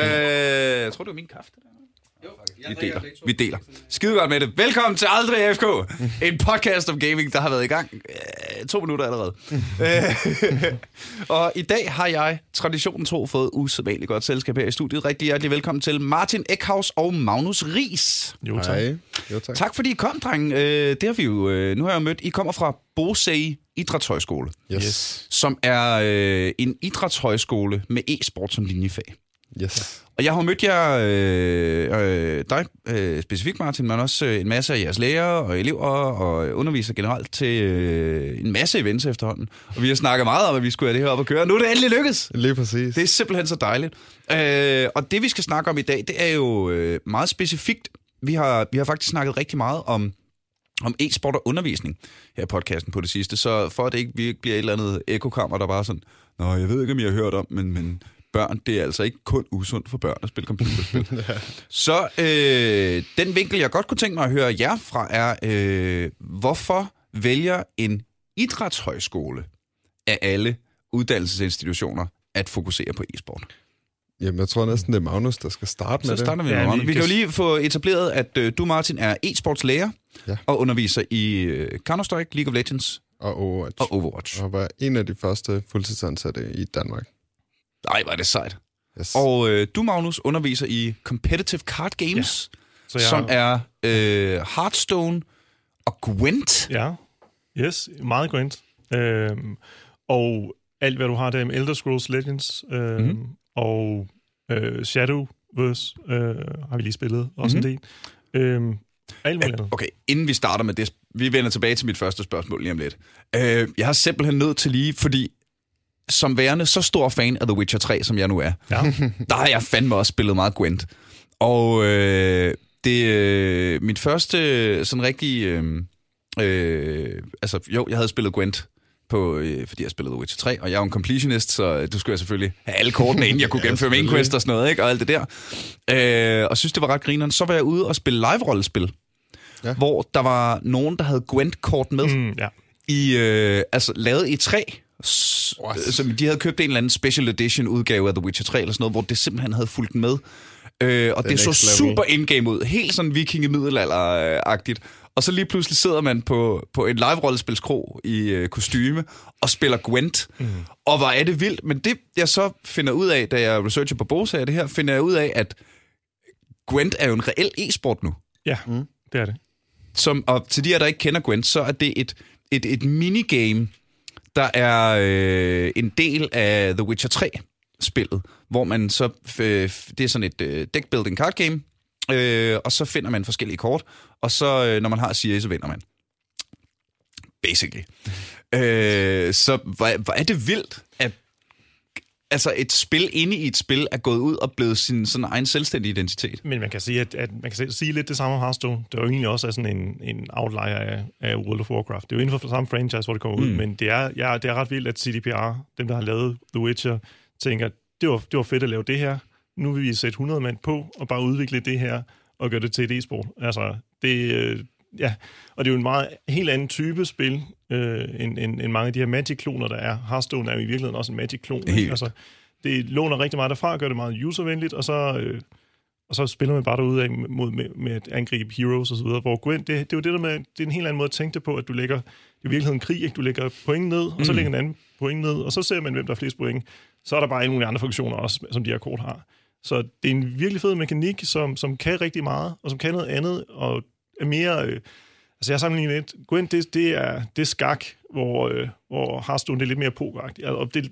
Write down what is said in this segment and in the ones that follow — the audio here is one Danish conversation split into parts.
jeg tror, det var min kaffe. det der. Vi deler. Vi deler. Skide godt med det. Velkommen til Aldrig AFK. En podcast om gaming, der har været i gang øh, to minutter allerede. Øh, og i dag har jeg traditionen tro fået usædvanligt godt selskab her i studiet. Rigtig hjertelig velkommen til Martin Eckhaus og Magnus Ries. Jo, tak. Hej. Jo, tak. Tak fordi I kom, dreng. Øh, det har vi jo, øh, nu har jeg jo mødt. I kommer fra Bosei Idrætshøjskole. Yes. som er øh, en idrætshøjskole med e-sport som linjefag. Yes. Og jeg har mødt jer, øh, øh, dig øh, specifikt Martin, men også øh, en masse af jeres lærere og elever og undervisere generelt til øh, en masse events efterhånden. Og vi har snakket meget om, at vi skulle have det her op at køre. Nu er det endelig lykkedes! Lige præcis. Det er simpelthen så dejligt. Øh, og det vi skal snakke om i dag, det er jo øh, meget specifikt. Vi har, vi har faktisk snakket rigtig meget om om e-sport og undervisning her i podcasten på det sidste, så for at det ikke bliver et eller andet ekokammer, der bare sådan, Nå, jeg ved ikke, om jeg har hørt om, men, men børn, det er altså ikke kun usundt for børn at spille computerspil. så øh, den vinkel, jeg godt kunne tænke mig at høre jer fra, er, øh, hvorfor vælger en idrætshøjskole af alle uddannelsesinstitutioner at fokusere på e-sport? Jamen, jeg tror næsten, det er Magnus, der skal starte Så med det. starter vi Ja, med Magnus. vi kan jo lige få etableret, at øh, du, Martin, er e-sportslærer Ja. og underviser i øh, Counter-Strike, League of Legends Og Overwatch. og Overwatch. Og var en af de første fuldtidsansatte i Danmark. Nej, er det sejt. Yes. Og øh, du, Magnus, underviser i Competitive Card Games, Så ja. som er øh, Hearthstone og Gwent. Ja, yes, meget grønt. Øhm, og alt, hvad du har der med Elder Scrolls Legends øhm, Mhm. mm-hmm. og øh, Shadowverse øh, har vi lige spillet også Mhm. mm-hmm. en del. Øhm, alt muligt andet. Okay, inden vi starter med det, vi vender tilbage til mit første spørgsmål lige om lidt. Øh, jeg har simpelthen nødt til lige, fordi som værende så stor fan af The Witcher 3, som jeg nu er, Ja. der har jeg fandme også spillet meget Gwent. Og øh, det øh, mit første sådan rigtig... Øh, øh, altså, jo, jeg havde spillet Gwent, på, øh, fordi jeg spillede The Witcher 3, og jeg er jo en completionist, så du skulle jeg selvfølgelig have alle kortene, inden jeg kunne gennemføre main quest og sådan noget, ikke? og alt det der. Øh, og synes, det var ret grineren. Så var jeg ude og spille live-rollespil, ja. Hvor der var nogen, der havde Gwent-kort med, mm. Ja. i, øh, altså lavet i træ, What? som de havde købt en eller anden special edition udgave af The Witcher 3 eller sådan noget, hvor det simpelthen havde fulgt med. Øh, og det, det så super indgame ud. Helt sådan vikinge middelalder-agtigt. Og så lige pludselig sidder man på, på en live-rollespilskro i øh, kostyme og spiller Gwent. Mm. Og hvor er det vildt. Men det, jeg så finder ud af, da jeg researcher på Bosa af det her, finder jeg ud af, at Gwent er jo en reel e-sport nu. ja, mm. det er det. Som, og til de her, der ikke kender Gwent, så er det et, et, et minigame, der er øh, en del af The Witcher 3-spillet, hvor man så, øh, det er sådan et øh, deck-building card game, øh, og så finder man forskellige kort, og så øh, når man har Siri, så vinder man. Basically. øh, så hvor, hvor er det vildt, altså et spil inde i et spil er gået ud og blevet sin sådan egen selvstændige identitet. Men man kan sige, at, at man kan sige lidt det samme om Hearthstone. Det er jo egentlig også er sådan en, en outlier af, af World of Warcraft. Det er jo inden for samme franchise, hvor det kommer ud, Mm. men det er, ja, det er ret vildt, at CDPR, dem der har lavet The Witcher, tænker, det var, det var fedt at lave det her. Nu vil vi sætte 100 mand på og bare udvikle det her og gøre det til et e-sport. Altså, det, øh, ja, og det er jo en meget helt anden type spil, øh, end, end, end mange af de her Magic-kloner, der er. Hearthstone er jo i virkeligheden også en Magic-klon. Helt. Altså, det låner rigtig meget derfra, gør det meget uservenligt, og så, øh, og så spiller man bare derude af mod, med, med at angribe heroes og så videre. Hvor Gwent, det, det er jo det der med, det er en helt anden måde at tænke det på, at du lægger, det er i virkeligheden krig, ikke? du lægger point ned, og så Mm. lægger en anden point ned, og så ser man, hvem der har flest point. Så er der bare alle mulige andre funktioner også, som de her kort har. Så det er en virkelig fed mekanik, som, som kan rigtig meget, og som kan noget andet, og er mere... Øh, altså jeg sammenligner lidt. Gwent, det, det, er, det er skak, hvor, øh, hvor Hearthstone det er lidt mere pokeragtigt. Og det,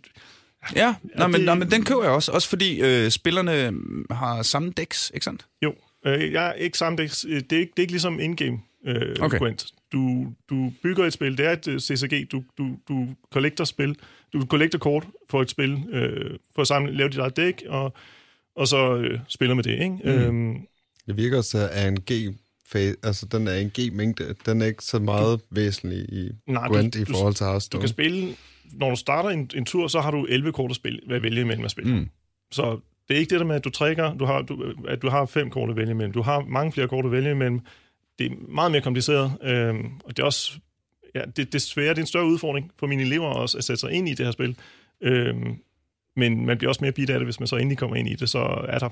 Ja, nej, men, det- nej, men den køber jeg også, også fordi øh, spillerne har samme decks, ikke sandt? Jo, øh, jeg er ikke samme det, det, er ikke, det er ikke ligesom in-game øh, Okay. Gwent. Du, du bygger et spil, det er et øh, CCG, du, du, du collector spil, du collector kort for et spil, øh, for at samle, lave dit eget dæk, og, og så øh, spiller med det, ikke? Mm. Øhm, Det virker også af en G fa- altså den er en G-mængde. Den er ikke så meget væsentlig i Nej, du- Gwent i du- forhold til du Hearthstone. kan spille, når du starter en, en tur, så har du 11 kort at spille, at vælge imellem at spille. Mm. Så det er ikke det der med, at du trækker, du har, du, at du har fem kort at vælge imellem. Du har mange flere kort at vælge imellem. Det er meget mere kompliceret, øhm, og det er også ja, det, det er svære, det er en større udfordring for mine elever også at sætte sig ind i det her spil. Øhm, men man bliver også mere bidt af det, hvis man så endelig kommer ind i det. Så er der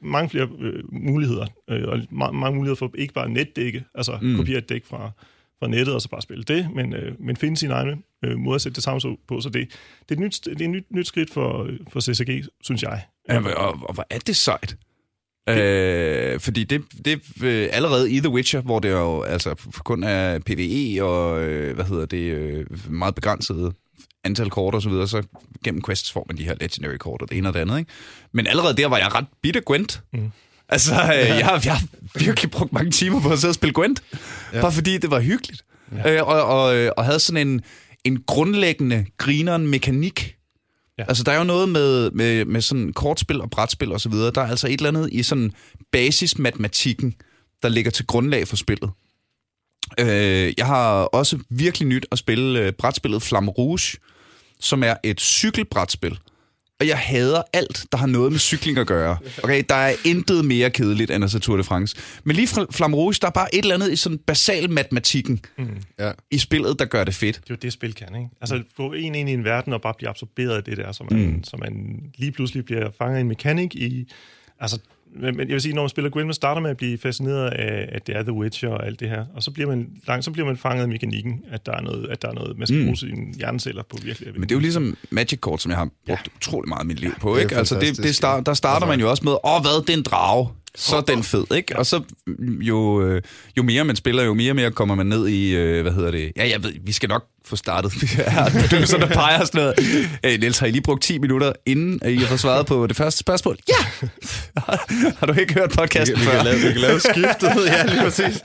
mange flere øh, muligheder, øh, og ma- mange muligheder for ikke bare netdække, altså mm. kopiere et dæk fra, fra nettet og så bare spille det, men, øh, men finde sin egen øh, måde at sætte det sammen på. Så det, det er et nyt, det er et nyt, nyt skridt for, for CCG, synes jeg. Ja, og, og, hvor er det sejt? Øh, fordi det, det øh, allerede i The Witcher, hvor det jo altså kun er PvE og øh, hvad hedder det øh, meget begrænset antal kort og så videre, så gennem quests får man de her legendary kort og det ene og det andet, ikke? Men allerede der var jeg ret bitter Gwent. Mm. Altså, øh, jeg, har, jeg har virkelig brugt mange timer på at sidde og spille Gwent, ja. bare fordi det var hyggeligt. Ja. Øh, og, og, øh, og havde sådan en, en grundlæggende grineren mekanik, Ja. Altså, der er jo noget med, med, med sådan kortspil og brætspil og så videre. Der er altså et eller andet i sådan basismatematikken, der ligger til grundlag for spillet. Øh, jeg har også virkelig nyt at spille øh, brætspillet Flamme Rouge, som er et cykelbrætspil, og jeg hader alt, der har noget med cykling at gøre. Okay, der er intet mere kedeligt end at se Tour de France. Men lige fra Flamme Rouge, der er bare et eller andet i sådan basal matematikken mm. ja. i spillet, der gør det fedt. Det er jo det, spil kan, ikke? Altså, få en ind i en verden og bare blive absorberet af det der, så man, mm. så man lige pludselig bliver fanget i en mekanik i... Altså, men jeg vil sige, når man spiller Gwent, man starter med at blive fascineret af, at det er The Witcher og alt det her, og så bliver man langt, så bliver man fanget af mekanikken, at der er noget, at der er noget man skal mm. bruge sine hjerneceller på virkelig. Men det er jo ligesom Magic Kort, som jeg har brugt ja. utrolig meget af mit liv på, ikke? Altså, det, det start, der starter man jo også med, åh, hvad, det er en drage så den fed, ikke? Og så jo, øh, jo mere man spiller, jo mere og mere kommer man ned i, øh, hvad hedder det? Ja, jeg ved, vi skal nok få startet. du sådan, der peger sådan noget. Hey, Niels, har I lige brugt 10 minutter, inden I har svaret på det første spørgsmål? Ja! har du ikke hørt podcasten vi, vi før? Kan lave, vi kan lave skiftet, ja, lige præcis.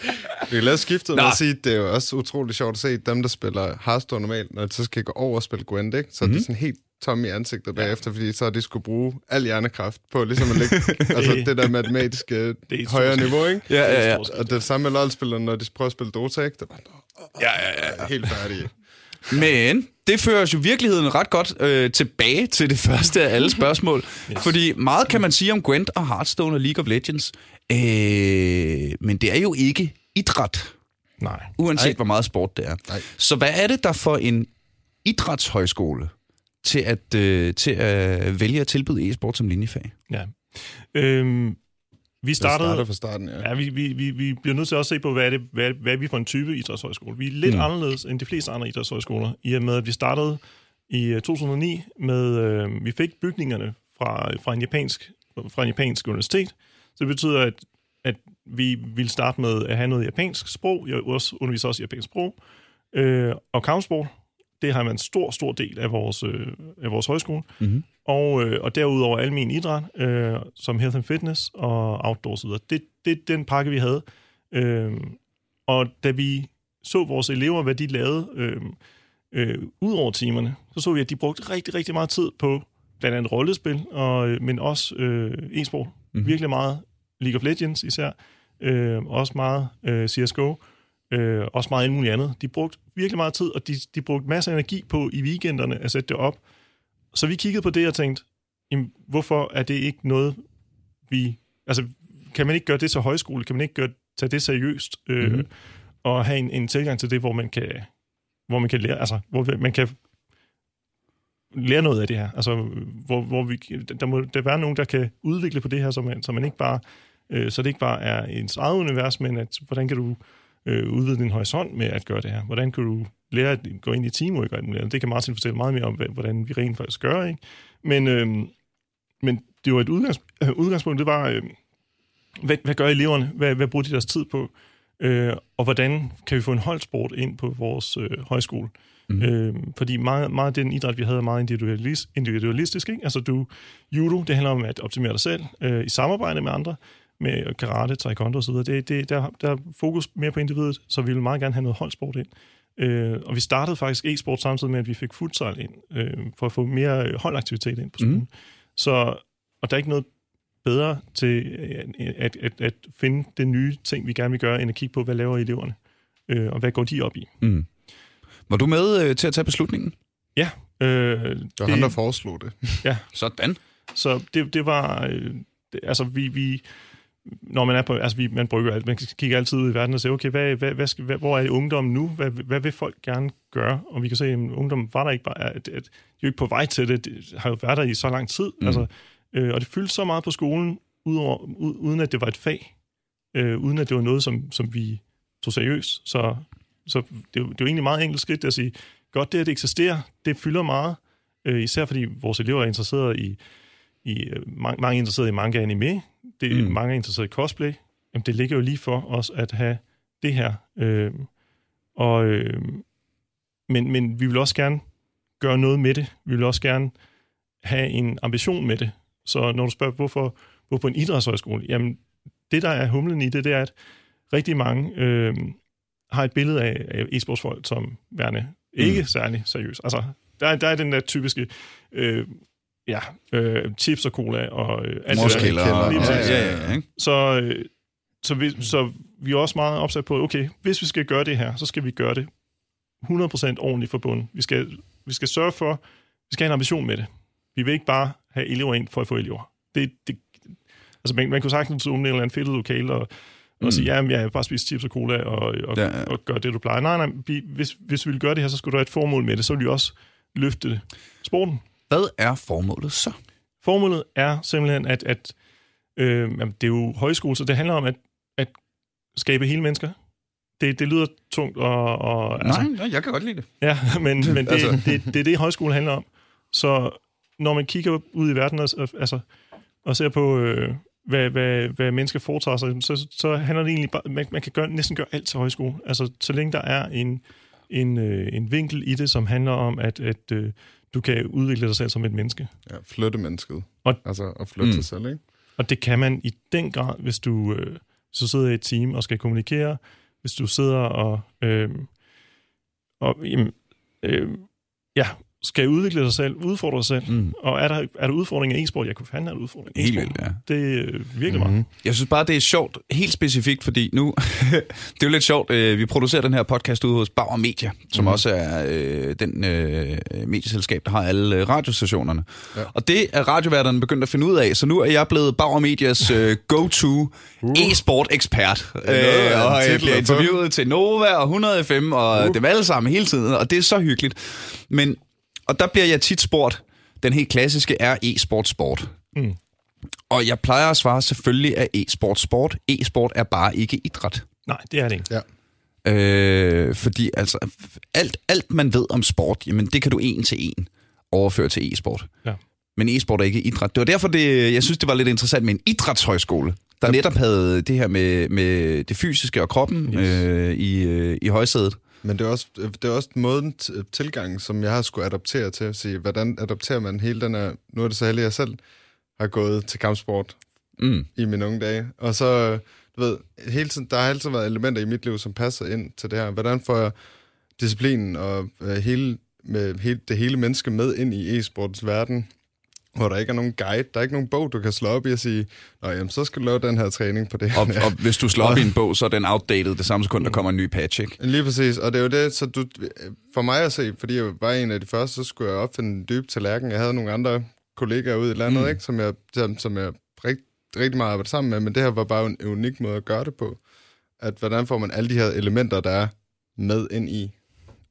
Vi kan lave skiftet med at sige, det er jo også utroligt sjovt at se dem, der spiller Hearthstone normalt, når de så skal gå over og spille Gwent, ikke? Så mm-hmm. det er sådan helt tom i ansigtet bagefter, fordi så har de skulle bruge al hjernekraft på ligesom at lægge altså det der matematiske det højere niveau, ikke? Ja, ja, ja. Og det samme med LoL-spillerne, når de prøver at spille Dota, ikke? Det var, ja, ja, ja. Helt færdige. Men det fører jo virkeligheden ret godt øh, tilbage til det første af alle spørgsmål. yes. Fordi meget kan man sige om Gwent og Hearthstone og League of Legends. Øh, men det er jo ikke idræt. Nej. Uanset Ej. hvor meget sport det er. Nej. Så hvad er det der for en idrætshøjskole til at, øh, til at vælge at tilbyde e-sport som linjefag? Ja. Øhm, vi startede, starter fra starten, ja. ja vi, vi, vi, vi bliver nødt til at se på, hvad er, det, hvad, hvad er vi for en type idrætshøjskole. Vi er lidt mm. anderledes end de fleste andre idrætshøjskoler, i og med, at vi startede i 2009 øh, med, øh, vi fik bygningerne fra, fra, en japansk, fra en japansk universitet. Så det betyder, at, at vi vil starte med at have noget japansk sprog. Jeg også underviser også i japansk sprog. Øh, og kampsport, det har man en stor, stor del af vores, øh, af vores højskole. Mm-hmm. Og, øh, og derudover almen idræt, øh, som health and fitness og outdoor osv. Det, det er den pakke, vi havde. Øh, og da vi så vores elever, hvad de lavede øh, øh, ud over timerne, så så vi, at de brugte rigtig, rigtig meget tid på blandt andet rollespil, og, øh, men også øh, e-sport. Mm-hmm. Virkelig meget League of Legends især. Øh, også meget øh, CSGO øh, også meget alt muligt andet. De brugte virkelig meget tid, og de, de brugte masser af energi på i weekenderne at sætte det op. Så vi kiggede på det og tænkte, jamen, hvorfor er det ikke noget, vi... Altså, kan man ikke gøre det til højskole? Kan man ikke gøre, tage det seriøst? Øh, mm-hmm. Og have en, en tilgang til det, hvor man kan, hvor man kan lære, altså, hvor man kan lære noget af det her. Altså, hvor, hvor vi, der må der være nogen, der kan udvikle på det her, så man, så man ikke bare, øh, så det ikke bare er ens eget univers, men at, hvordan kan du øh, udvide din horisont med at gøre det her? Hvordan kan du lære at gå ind i teamwork og alt Det kan Martin fortælle meget mere om, hvordan vi rent faktisk gør, ikke? Men, øh, men det var et udgangs, øh, udgangspunkt, det var, øh, hvad, hvad gør eleverne? Hvad, hvad bruger de deres tid på? Øh, og hvordan kan vi få en holdsport ind på vores øh, højskole? Mm. Øh, fordi meget, meget af den idræt, vi havde, er meget individualist, individualistisk. Ikke? Altså du, judo, det handler om at optimere dig selv øh, i samarbejde med andre med karate, taekwondo osv. Det, det, der, der er fokus mere på individet, så vi vil meget gerne have noget holdsport ind. Øh, og vi startede faktisk e-sport samtidig med, at vi fik futsal ind, øh, for at få mere holdaktivitet ind på skolen. Mm. Så, og der er ikke noget bedre til at, at, at finde den nye ting, vi gerne vil gøre, end at kigge på, hvad laver eleverne, øh, og hvad går de op i. Mm. Var du med øh, til at tage beslutningen? Ja. Øh, det var det, han, der foreslog det. Ja. Sådan. Så det, det var... Øh, det, altså, vi, vi når man er på, altså vi, man brygger alt, man kigger altid ud i verden og siger, okay, hvad, hvad, hvad skal, hvad, hvor er ungdommen nu? Hvad, hvad vil folk gerne gøre? Og vi kan se, at ungdommen var der ikke bare, at, at de er jo ikke på vej til det, det har jo været der i så lang tid, mm. altså, øh, og det fyldte så meget på skolen, udover, uden at det var et fag, øh, uden at det var noget, som, som vi tog seriøst. Så, så det, det er jo egentlig meget enkelt skridt at sige, godt det, at det eksisterer, det fylder meget, øh, især fordi vores elever er interesseret i, i øh, mange, mange er interesseret i manga anime, det, mm. mange er interesseret i cosplay, jamen det ligger jo lige for os at have det her. Øh, og, øh, men, men vi vil også gerne gøre noget med det. Vi vil også gerne have en ambition med det. Så når du spørger, hvorfor, hvorfor en idrætshøjskole? Jamen, det der er humlen i det, det er, at rigtig mange øh, har et billede af, af e-sportsfolk som værende ikke mm. særlig seriøs. Altså, der, der er den der typiske øh, ja, øh, chips og cola og øh, alt det der. Ja, ja, ja, ikke? Så, øh, så, vi, så vi er også meget opsat på, okay, hvis vi skal gøre det her, så skal vi gøre det 100% ordentligt forbundet. Vi skal, vi skal sørge for, vi skal have en ambition med det. Vi vil ikke bare have elever ind for at få elever. Det, det, altså man, man kunne sagtens åbne en eller anden fedtet lokale og, og mm. sige, ja, jeg bare spise chips og cola og, og, ja, ja. og gøre det, du plejer. Nej, nej, vi, hvis, hvis vi vil gøre det her, så skulle der have et formål med det. Så vil vi også løfte sporten. Hvad er formålet så? Formålet er simpelthen, at, at øh, jamen, det er jo højskole, så det handler om at, at skabe hele mennesker. Det, det lyder tungt og... og nej, altså, nej, jeg kan godt lide det. Ja, men, men det, altså. det, det, det er det, højskole handler om. Så når man kigger ud i verden og, altså, og ser på, øh, hvad, hvad, hvad mennesker foretager sig, så, så handler det egentlig bare... Man, man kan gøre, næsten gøre alt til højskole. Altså, så længe der er en, en, øh, en vinkel i det, som handler om, at, at øh, du kan udvikle dig selv som et menneske. Ja, flytte mennesket. Og, altså at flytte mm. sig selv, ikke? Og det kan man i den grad, hvis du, øh, hvis du sidder i et team og skal kommunikere, hvis du sidder og, øh, og jamen, øh, ja, skal udvikle dig selv, udfordre dig selv. Mm. Og er der, er der udfordringer i e-sport? Jeg kunne fandme have udfordringer i e-sport. Helt vildt, ja. Det er øh, virkelig mm-hmm. meget. Jeg synes bare, det er sjovt, helt specifikt, fordi nu, det er jo lidt sjovt, øh, vi producerer den her podcast ude hos Bauer Media, som mm. også er øh, den øh, medieselskab, der har alle øh, radiostationerne. Ja. Og det er radioværterne begyndt at finde ud af, så nu er jeg blevet Bauer Medias øh, go-to uh. e-sport-ekspert. Øh, og jeg bliver interviewet til Nova og 100 FM og uh. dem alle sammen hele tiden, og det er så hyggeligt. Men og der bliver jeg tit spurgt, den helt klassiske er e-sport sport. Mm. Og jeg plejer at svare selvfølgelig er e-sport sport. E-sport er bare ikke idræt. Nej, det er det ikke. Ja. Øh, fordi altså, alt, alt man ved om sport, jamen det kan du en til en overføre til e-sport. Ja. Men e-sport er ikke idræt. Det var derfor, det, jeg synes, det var lidt interessant med en idrætshøjskole, der netop havde det her med, med det fysiske og kroppen yes. øh, i, øh, i højsædet. Men det er også, det er også måden tilgang, som jeg har skulle adoptere til at sige, hvordan adopterer man hele den her... Nu er det så heldigt, at jeg selv har gået til kampsport mm. i mine unge dage. Og så, du ved, hele tiden, der har altid været elementer i mit liv, som passer ind til det her. Hvordan får jeg disciplinen og øh, hele, med, hele, det hele menneske med ind i e-sportens verden? Hvor der ikke er nogen guide, der er ikke nogen bog, du kan slå op i og sige, Nå, jamen, så skal du lave den her træning på det her. Og, og hvis du slår op i en bog, så er den outdated det samme sekund, der kommer en ny patch, ikke? Lige præcis, og det er jo det, så du, for mig at se, fordi jeg var en af de første, så skulle jeg opfinde en dyb tallerken. Jeg havde nogle andre kollegaer ude i landet, mm. ikke, som jeg, som, som jeg rigt, rigtig meget arbejdede sammen med, men det her var bare en unik måde at gøre det på. At hvordan får man alle de her elementer, der er med ind i.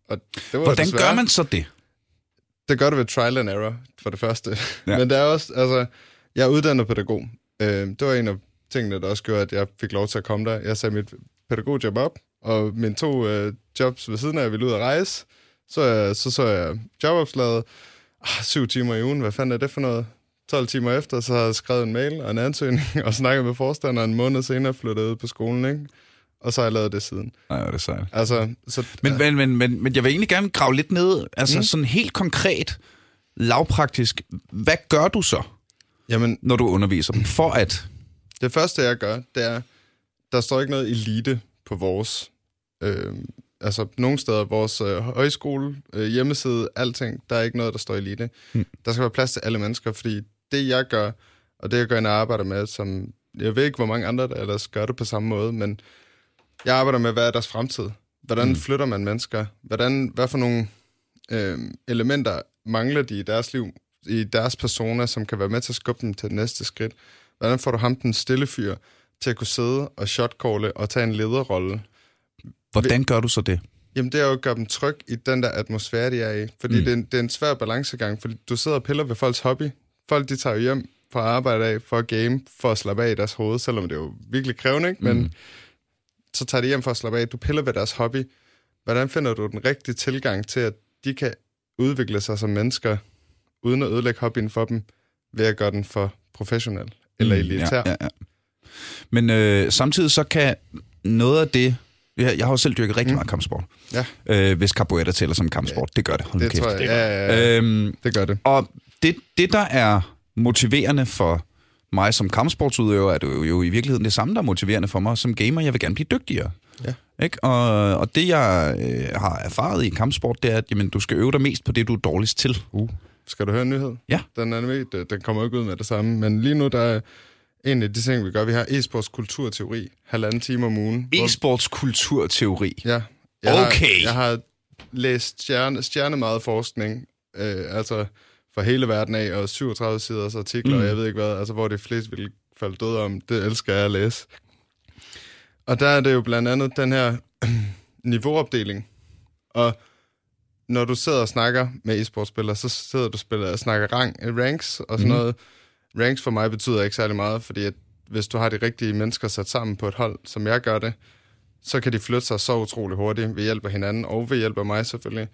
Og det var hvordan desværre, gør man så det? Det gør du ved trial and error, for det første. Ja. Men det er også, altså, jeg er uddannet pædagog. Øh, det var en af tingene, der også gjorde, at jeg fik lov til at komme der. Jeg sagde mit pædagogjob op, og mine to øh, jobs ved siden af, jeg ville ud at rejse. Så, så så jeg jobopslaget. Ah, syv timer i ugen, hvad fanden er det for noget? 12 timer efter, så havde jeg skrevet en mail og en ansøgning, og snakket med forstanderen en måned senere, flyttet ud på skolen, ikke? Og så har jeg lavet det siden. Nej, det er sejt. Altså, så, men, men, men, men, men jeg vil egentlig gerne grave lidt ned, altså mm. sådan helt konkret, lavpraktisk, hvad gør du så, Jamen, når du underviser dem, for at... Det første, jeg gør, det er, der står ikke noget elite på vores... Øh, altså, nogle steder, vores øh, højskole, øh, hjemmeside, alting, der er ikke noget, der står elite. Mm. Der skal være plads til alle mennesker, fordi det, jeg gør, og det, jeg gør, når jeg arbejder med, som... Jeg ved ikke, hvor mange andre, der ellers gør det på samme måde, men jeg arbejder med, hvad er deres fremtid? Hvordan mm. flytter man mennesker? Hvordan, hvad for nogle øh, elementer mangler de i deres liv, i deres personer, som kan være med til at skubbe dem til det næste skridt? Hvordan får du ham den stille fyr til at kunne sidde og shotcalle og tage en lederrolle. Hvordan gør du så det? Jamen, det er jo at gøre dem tryg i den der atmosfære, de er i. Fordi mm. det, er en, det er en svær balancegang, fordi du sidder og piller ved folks hobby. Folk, de tager jo hjem fra arbejde af for at game, for at slappe af i deres hoved, selvom det er jo virkelig krævende, ikke? Men Mm. Så tager de hjem for at slappe af. Du piller ved deres hobby. Hvordan finder du den rigtige tilgang til, at de kan udvikle sig som mennesker, uden at ødelægge hobbyen for dem, ved at gøre den for professionel eller elitær? Mm, Ja, ja, ja. Men øh, samtidig så kan noget af det... Jeg, jeg har jo selv dyrket rigtig Mm. meget kampsport. Ja. Øh, hvis capoeira tæller som kampsport. Det gør det. Hold Det kæft. tror jeg. Ja, ja, ja. Øhm, Det gør det. og det, det, der er motiverende for mig som kampsportsudøver, er det jo, jo i virkeligheden det samme, der er motiverende for mig som gamer. Jeg vil gerne blive dygtigere. Ja. Ikke? Og, og det, jeg øh, har erfaret i kampsport, det er, at jamen, du skal øve dig mest på det, du er dårligst til. Uh. Skal du høre en nyhed? Ja. Den, er den kommer ikke ud med det samme, men lige nu der er en af de ting, vi gør, vi har e-sports kulturteori, halvanden time om ugen. E-sports kulturteori. Ja. Jeg Okay. Har, jeg har læst stjerne, stjerne meget forskning, øh, altså fra hele verden af, og 37 siders artikler, Mm. og jeg ved ikke hvad, altså hvor de fleste vil falde døde om. Det elsker jeg at læse. Og der er det jo blandt andet den her niveauopdeling. Og når du sidder og snakker med e-sportspillere, så sidder du og spiller og snakker rang, ranks og sådan mm. noget. Ranks for mig betyder ikke særlig meget, fordi at hvis du har de rigtige mennesker sat sammen på et hold, som jeg gør det, så kan de flytte sig så utrolig hurtigt ved hjælp af hinanden, og ved hjælp af mig selvfølgelig,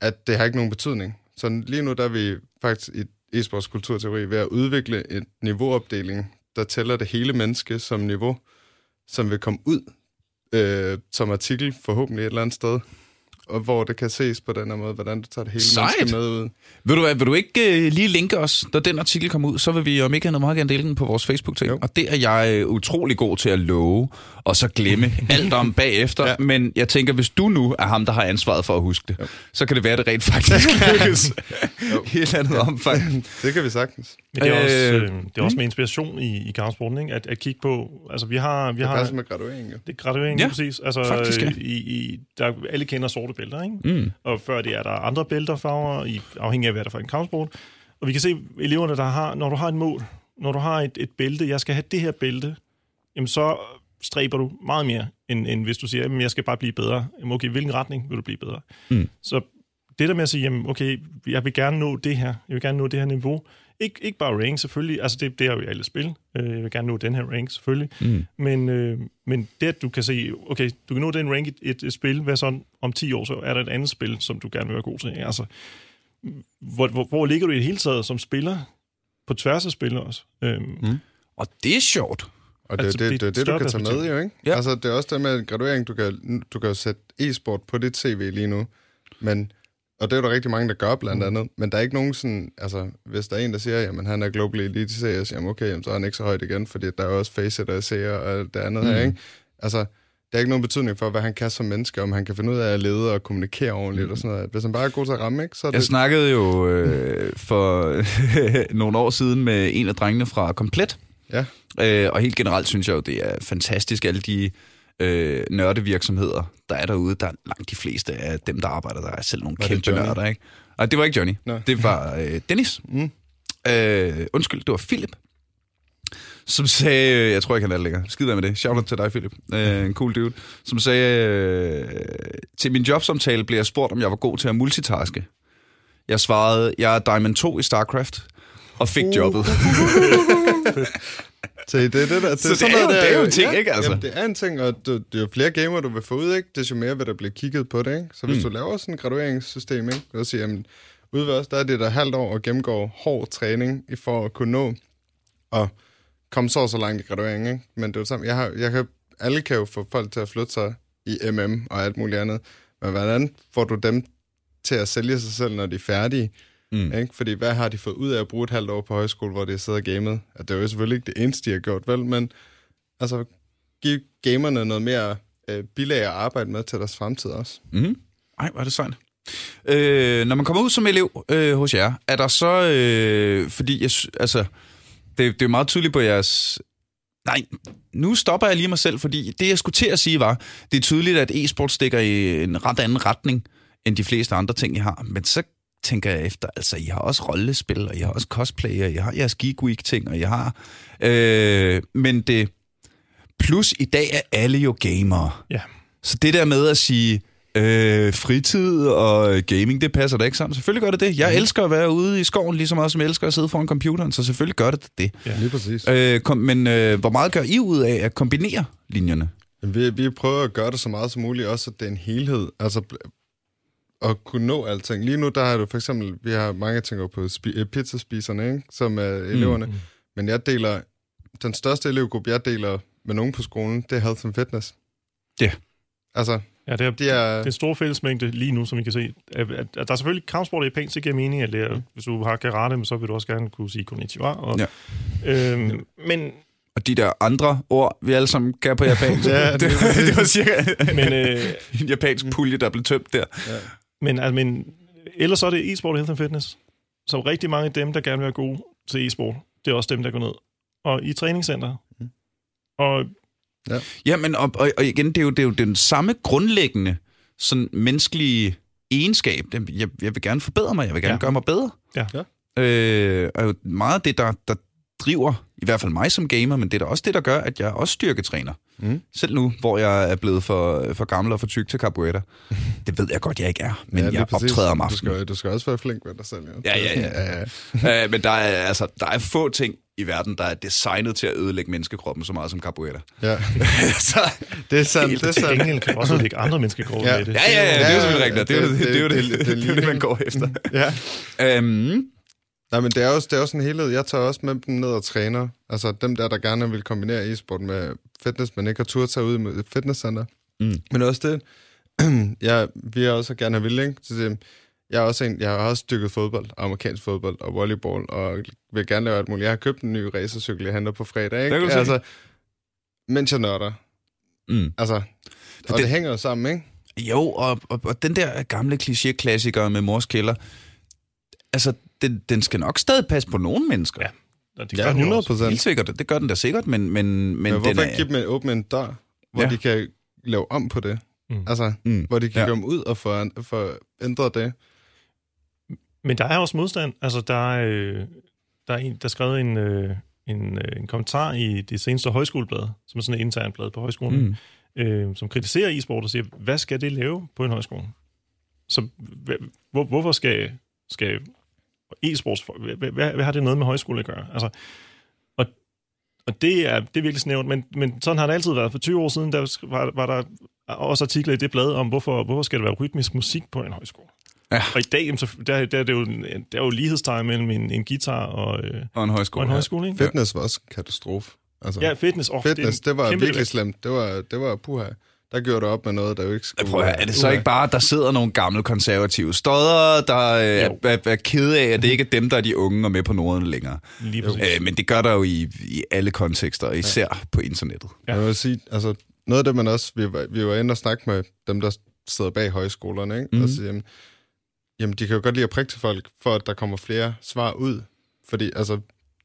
at det har ikke nogen betydning. Så lige nu der er vi faktisk i e-sports kulturteori ved at udvikle en niveauopdeling, der tæller det hele menneske som niveau, som vil komme ud øh, som artikel forhåbentlig et eller andet sted, og hvor det kan ses på den her måde, hvordan du tager det hele Sejt. menneske med ud. Vil du, vil du ikke øh, lige linke os, når den artikel kommer ud, så vil vi om ikke andet meget gerne dele den på vores Facebook-ting. Jo. Og det er jeg øh, utrolig god til at love, og så glemme alt om bagefter. Ja. Men jeg tænker, hvis du nu er ham, der har ansvaret for at huske det, jo. så kan det være, at det rent faktisk lykkes i et eller andet omfang. Det kan vi sagtens. Men det er, Øh, også, øh, det er også med inspiration i, i kampsporten, ikke? At, at kigge på... Altså, vi har... Vi Det har med graduering, jo. det er graduering, Ja, ja, præcis. Altså, faktisk, ja. i, i, der, alle kender sorte bælter, ikke? Mm. Og før det er der andre bælterfarver, i, afhængig af, hvad der er for en kampsport. Og vi kan se eleverne, der har... Når du har et mål, når du har et, et bælte, jeg skal have det her bælte, jamen så stræber du meget mere, end, end hvis du siger, jamen jeg skal bare blive bedre. Jamen okay, hvilken retning vil du blive bedre? Mm. Så det der med at sige, jamen okay, jeg vil gerne nå det her, jeg vil gerne nå det her niveau, ikke, ikke bare rank selvfølgelig, altså det, det er jo i alle spil, Øh, jeg vil gerne nå den her rank selvfølgelig, Mm. men, øh, men det at du kan se, okay, du kan nå den rank i et, et spil, hvad så om 10 år, så er der et andet spil, som du gerne vil være god til. Altså, hvor, hvor, hvor ligger du i det hele taget som spiller, på tværs af spil også? Øhm, Og det er sjovt. Og det Altså, det det, det, et det, du kan tage med, jo, ikke? Ja. Altså, det er også det med graduering, du kan, du kan sætte e-sport på dit CV lige nu, men, og det er der rigtig mange, der gør blandt andet, men der er ikke nogen sådan, altså, hvis der er en, der siger, jamen han er global elite CS, jamen okay, jamen, så er han ikke så højt igen, fordi der er også facet og seer og det andet mm. her, ikke? Altså, det har ikke nogen betydning for, hvad han kan som menneske, om han kan finde ud af at lede og kommunikere ordentligt mm. og sådan noget. Hvis han bare er god til at ramme, ikke, så er Jeg det... snakkede jo øh, for nogle år siden med en af drengene fra Komplet, Ja. Øh, og helt generelt synes jeg jo, det er fantastisk, alle de øh, nørdevirksomheder, der er derude. Der er langt de fleste af dem, der arbejder der, er selv nogle Var det kæmpe nørder, ikke? Og det var ikke Johnny. Nå. Det var øh, Dennis. Mm. Øh, undskyld, det var Philip. Som sagde, jeg tror ikke, han er der længere. Skid med det. Shout out til dig, Philip. Øh, en cool dude. Som sagde, øh, til min jobsamtale blev jeg spurgt, om jeg var god til at multitaske. Jeg svarede, jeg er Diamond 2 i StarCraft, og fik jobbet. Så det det der. Det Så det sådan er jo- der, det er jo en ting, ikke, altså? Jamen, det er en ting, og det er jo flere gamer, du vil få ud, ikke? Desto mere vil der blive kigget på det, ikke? Så hvis Mm. du laver sådan et gradueringssystem, ikke? Og siger, jamen, ude ved os, der er det der halvt år og gennemgår hård træning i for at kunne nå og komme så og så langt i gradueringen, ikke? Men det er jo det samme. Jeg, har, jeg kan, alle kan jo få folk til at flytte sig i MM og alt muligt andet. Men hvordan får du dem til at sælge sig selv, når de er færdige? Mm. Ikke? Fordi hvad har de fået ud af at bruge et halvt år på højskole, hvor de har siddet og gamet? At det er jo selvfølgelig ikke det eneste, de har gjort, vel? Men altså, give gamerne noget mere øh, bilag at arbejde med til deres fremtid også. Mm. Ej, hvor er det sejt. Øh, når man kommer ud som elev øh, hos jer, er der så... Øh, fordi, jeg, altså, det, det er jo meget tydeligt på jeres... Nej, nu stopper jeg lige mig selv, fordi det, jeg skulle til at sige, var, det er tydeligt, at e-sport stikker i en ret anden retning, end de fleste andre ting, I har. Men så tænker jeg efter, altså, I har også rollespil, og I har også cosplay, og I har jeres Geek Week-ting, og I har... Øh, men det Plus i dag er alle jo gamere. Ja. Så det der med at sige, øh, fritid og gaming, det passer da ikke sammen. Selvfølgelig gør det det. Jeg elsker at være ude i skoven lige så meget, som jeg elsker at sidde foran computeren, så selvfølgelig gør det det. Ja. Lige præcis. Øh, kom, men øh, hvor meget gør I ud af at kombinere linjerne? Vi, vi prøver at gøre det så meget som muligt, også at det er en helhed. Altså at kunne nå alting. Lige nu, der er det for eksempel, vi har mange tænker på spi- øh, pizzaspiserne, ikke? som er eleverne. Mm. Men jeg deler, den største elevgruppe, jeg deler med nogen på skolen, det er health and fitness. Ja. Altså, Ja, det er, de er... det er en stor fællesmængde lige nu, som I kan se. At, at, at der er selvfølgelig kampsport i pænt, det giver mening at lære. Hvis du har karate, så vil du også gerne kunne sige konnichiwa. Og, Ja. øhm, men Og de der andre ord, vi alle sammen kan på japansk. Ja, det, det- det, var cirka men, øh, en japansk pulje, der blev tømt der. Men, altså, men ellers så er det e-sport og health and fitness. Så rigtig mange af dem, der gerne vil være gode til e-sport, det er også dem, der går ned. Og i træningscenter. Mm. Og Ja, men og, og, og igen, det er, jo, det er jo den samme grundlæggende sådan menneskelige egenskab. Det- Jeg, jeg vil gerne forbedre mig, jeg vil gerne Ja. ja. gøre mig bedre. Ja. Ja. Øh, og jo meget af det, der, der driver, i hvert fald mig som gamer, men det er da også det, der gør, at jeg også styrketræner. Mm. Selv nu, hvor jeg er blevet for, for gammel og for tyk til carburetter. Det ved jeg godt, jeg ikke er, men ja, jeg præcis. optræder om Du aftenen. skal, du skal også være flink ved dig selv. Jo. Ja, ja, ja. ja, ja. Øh, men der er, altså, der er få ting i verden, der er designet til at ødelægge menneskekroppen så meget som carburetter. ja. så, Det er sandt, det er sandt. gengæld kan du også udlægge andre mennesker Ja. med det. Ja, ja, ja, det er jo selvfølgelig rigtigt. Det, er jo- det, man går efter. Ja. Øhm, Nej, men det er, også, det er også en helhed. Jeg tager også med dem ned og træner. Altså dem der, der gerne vil kombinere e-sport med fitness, men ikke har tur tage ud med fitnesscenter. Mm. Men også det, jeg, vi er også gerne vil, ikke? Så det, jeg er også en, jeg har også dykket fodbold, amerikansk fodbold og volleyball, og vil gerne lave alt muligt. Jeg har købt en ny racercykel, jeg handler på fredag, ikke? Det altså, mens jeg nørder. mm. Altså, og det- det, det hænger jo sammen, ikke? Jo, og, og, og den der gamle kliché-klassiker med mors kælder, altså, den, den skal nok stadig passe på nogle mennesker. Ja, Og det Ja, gør den jo 100 også. procent. Helt sikkert, det gør den da sikkert, men, men, men, Men, den hvorfor er... ikke give dem en, åbne en dør, hvor Ja. ja. de kan lave om på det? Mm. Altså, Mm. hvor de kan Ja. ja. komme ud og få, få ændret det. Men der er også modstand. Altså, der er, øh, der er, en, der er skrevet en, øh, en, øh, en kommentar i det seneste højskoleblad, som er sådan et internt blad på højskolen, Mm. øh, som kritiserer e-sport og siger, hvad skal det lave på en højskole? Så hvor, hvorfor skal, skal e-sports, hvad, hvad, hvad, har det noget med højskole at gøre? Altså, og, og det er, det er virkelig snævert, men, men sådan har det altid været. For 20 år siden, der var, var der også artikler i det blad om, hvorfor, hvorfor skal der være rytmisk musik på en højskole? Ja. Og i dag, jamen, så, der, der, er det jo, der er jo lighedstegn mellem en, en guitar og, øh, Og en højskole. og en højskole, ikke? Fitness var også en katastrofe. Altså, Ja, fitness. Oh, fitness, det, var kæmpe virkelig slemt. Det var, det var puha. Der gjorde det op med noget, der jo ikke Jeg skulle... høre, er det så ikke bare, at der sidder nogle gamle konservative stodder, der øh, er, er, er kede af, at det ikke er dem, der er de unge og med på Norden længere? Lige. Øh, men det gør der jo i, i alle kontekster, især ja. på internettet. Ja. Jeg vil sige, altså, noget af det, man også... Vi var, vi var inde og snakke med dem, der sidder bag højskolerne, ikke? Mhm. Mm. Og sige, jamen, jamen, de kan jo godt lide at prikke til folk, for at der kommer flere svar ud. Fordi, altså,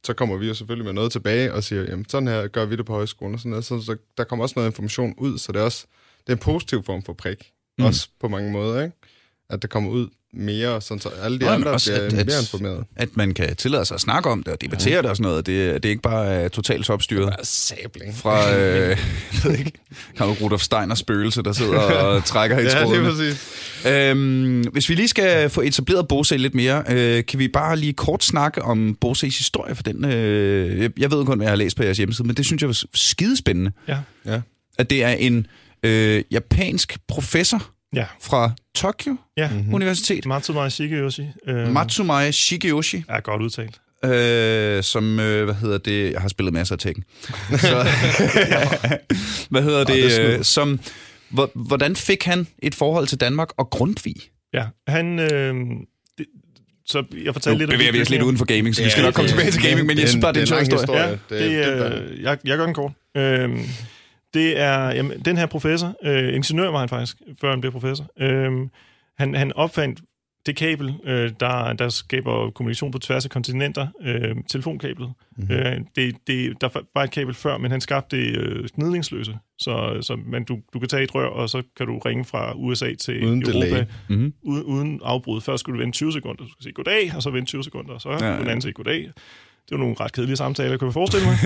så kommer vi jo selvfølgelig med noget tilbage og siger, jamen, sådan her gør vi det på højskolen og sådan noget. Så, så der kommer også noget information ud, så det er også det er en positiv form for prik. Mm. Også på mange måder, ikke? At det kommer ud mere, sådan så alle de Nå, andre også, bliver at- mere at- informeret. At man kan tillade sig at snakke om det og debattere det og sådan noget. Det, det er ikke bare uh, totalt topstyret. sabling. Fra, øh, jeg ved ikke, Karl Rudolf Steiners spøgelse, der sidder og trækker i Ja, det trådene. er præcis. Øhm, hvis vi lige skal få etableret Bose lidt mere, øh, kan vi bare lige kort snakke om Boses historie for den. Øh, jeg, jeg ved kun, hvad jeg har læst på jeres hjemmeside, men det synes jeg var skidespændende. Ja. Ja. At det er en øh, japansk professor Ja. fra Tokyo Ja. Mhm. Universitet, Matsumai Shigeyoshi. Øh, Matsumae Shigeyoshi, er godt udtalt. øh, som, øh, hvad hedder det, jeg har spillet masser af Tekken. Så, hvad hedder det er det, øh, som, hvor, hvordan fik han et forhold til Danmark og Grundtvig? Ja, han... Øh, det, så jeg Nu fortalte lidt om bevæger vi os lidt uden for gaming, så vi Ja, skal nok komme tilbage til gaming, men jeg synes bare, det er en sjov historie. Ja, Det, det, det, det, øh, jeg, jeg gør den kort. Øhm, det er jamen, den her professor, øh, ingeniør var han faktisk, før han blev professor. Øhm, han, han opfandt det kabel, øh, der, der skaber kommunikation på tværs af kontinenter, øh, telefonkablet. Mhm. Mm-hmm. Øh, det, det, der var et kabel før, men han skabte det øh, gnidningsløse. Så, så man, du, du kan tage et rør, og så kan du ringe fra USA til Uden Europa delay. Mm-hmm. uden, uden afbrud. Først skulle du vente 20 sekunder, du skulle sige goddag, og så vente 20 sekunder, og så Ja, ja, ja. ja. den anden sige goddag. Det var nogle ret kedelige samtaler, kunne jeg forestille mig.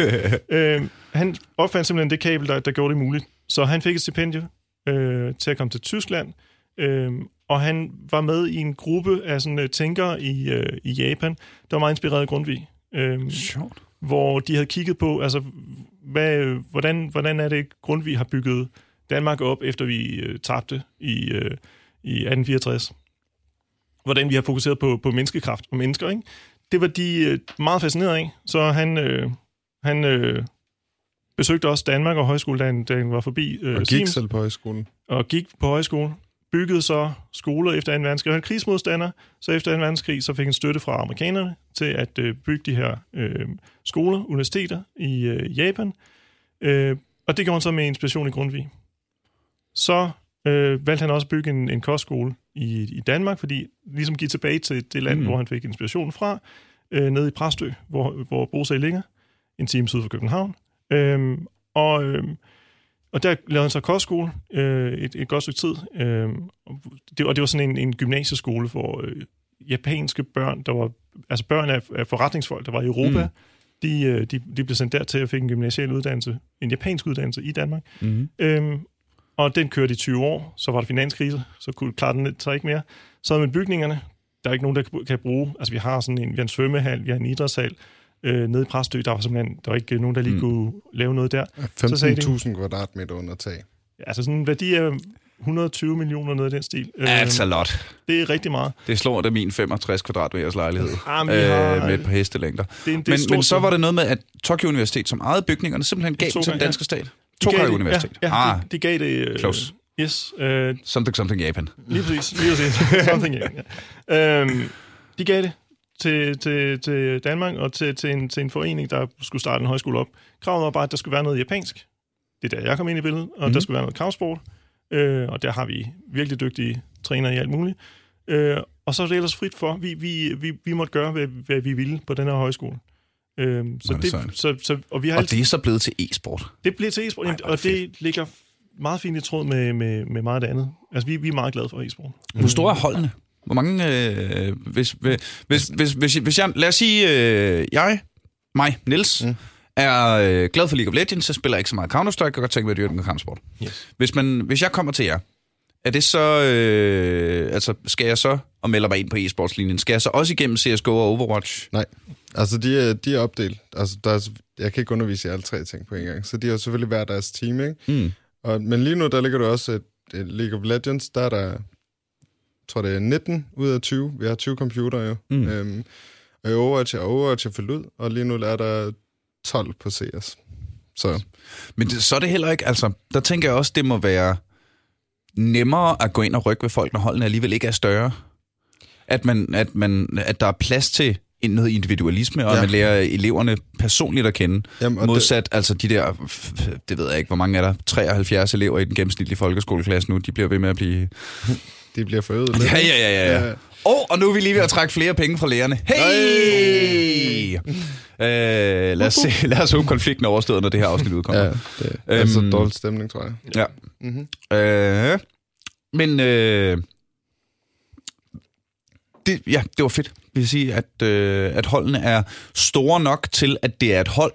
øh, han opfandt simpelthen det kabel, der, der gjorde det muligt. Så han fik et stipendie øh, til at komme til Tyskland, øh, og han var med i en gruppe af sådan, uh, tænkere i, øh, i Japan, der var meget inspireret af Grundtvig. Øh, Sjovt. hvor de havde kigget på, altså, hvad, hvordan, hvordan er det, Grundtvig har bygget Danmark op, efter vi øh, tabte i, øh, i 1864. Hvordan vi har fokuseret på, på menneskekraft og mennesker, ikke? Det var de øh, meget fascineret af, så han, øh, han øh, besøgte også Danmark og højskole, da han, da han var forbi øh, Og gik Siemens, selv på højskolen. og gik på højskole, byggede så skoler efter 2. verdenskrig. Han var krigsmodstander, så efter 2. verdenskrig så fik han støtte fra amerikanerne til at øh, bygge de her øh, skoler, universiteter i øh, Japan. Øh, og det gjorde han så med inspiration i Grundtvig. Så øh, valgte han også at bygge en, en kostskole i, i Danmark, fordi ligesom give tilbage til det land, Mm. mm. hvor han fik inspiration fra, øh, nede i Præstø, hvor, hvor Brosag ligger, en time syd for København. Øh, og, øh, og der lavede han så kostskole øh, et, et godt stykke tid. Øh, og, det, og det var sådan en, en gymnasieskole for øh, japanske børn, der var altså børn af, af forretningsfolk, der var i Europa. Mm. Mm. De, øh, de, de blev sendt dertil og fik en gymnasial uddannelse, en japansk uddannelse i Danmark. Mm-hmm. Øhm, og den kørte i 20 år, så var der finanskrise, så kunne klare den så ikke mere. Så med bygningerne, der er ikke nogen, der kan- bruge, altså vi har sådan en, vi har en svømmehal, vi har en idrætshal, øh, nede i Præstø, der var simpelthen, der var ikke nogen, der lige Mm. mm. kunne lave noget der. Så sagde de- 15.000 kvadratmeter under tag. Altså sådan en værdi af 120 millioner, noget af den stil. That's a lot. det er rigtig meget. Det slår da min 65 kvadratmeters lejlighed. Ah, men vi har, øh, med et par hestelængder. det, det Men, men så var det noget med, at Tokyo Universitet, som ejede bygningerne, simpelthen gav dem til den Tokai, ja. danske stat. Gav Tokai Universitet. Ja, ja ah, de, de gav det... Øh, Close. Yes, øh, something, something Japan. Lige præcis. Lige præcis. Something, ja. ja. Øhm, de gav det til, til, til Danmark og til, til, en, til en forening, der skulle starte en højskole op. Kravet var bare, at der skulle være noget japansk. Det er der, jeg kom ind i billedet. Og Mhm. mm-hmm. der skulle være noget kampsport. Øh, og der har vi virkelig dygtige trænere i alt muligt. Øh, og så er det ellers frit for. Vi, vi, vi, vi måtte gøre, hvad, hvad vi ville på den her højskole. Øh, så det det, så, så, og vi har Og altid, det er så blevet til e-sport. det bliver til e-sport, Ej, er og det ligger meget fint i tråd med, med, med meget af det andet. Altså, vi, vi er meget glade for e-sport. Hvor store er holdene? Hvor mange... Øh, hvis, hvis, hvis, hvis, hvis, hvis jeg... Lad os sige, øh, jeg, mig, Nils, mm. Mm. er øh, glad for League of Legends, så spiller jeg ikke så meget Counter-Strike, og godt tænke mig at dyrke med kampsport. Yes. Hvis, man, hvis jeg kommer til jer, er det så... Øh, altså, skal jeg så og melder mig ind på e-sportslinjen, skal jeg så også igennem CSGO og Overwatch? Altså, de er, de er opdelt. Altså, der er, jeg kan ikke undervise i alle tre ting på en gang. Så de har selvfølgelig hver deres team, ikke? Mm. Og, men lige nu, der ligger der også et, League of Legends. Der er der, tror det er 19 ud af 20. Vi har 20 computer jo. Mm. Øhm, og i Overwatch er Overwatch er fyldt ud, og lige nu er der 12 på CS. Så Men det, så er det heller ikke, altså, der tænker jeg også, det må være nemmere at gå ind og rykke ved folk, når holdene alligevel ikke er større. At, man, at, man, at der er plads til en- noget individualisme, og ja. Man lærer eleverne personligt at kende. jamen, Modsat, det, altså de der, det ved jeg ikke, hvor mange er der, 73 elever i den gennemsnitlige folkeskoleklasse nu, de bliver ved med at blive... de bliver forøget. Ja, ja, ja, ja. ja. Oh, og nu er vi lige ved at trække flere penge fra lærerne. Hey! Øh, lad, os se, lad os håbe, konflikten er overstået, når det her afsnit udkommer. Ja, det er altså Øhm, dårlig stemning, tror jeg. Ja. Mm-hmm. Øh, men øh, det, ja, det var fedt. Jeg vil sige, at, øh, at holdene er store nok til, at det er et hold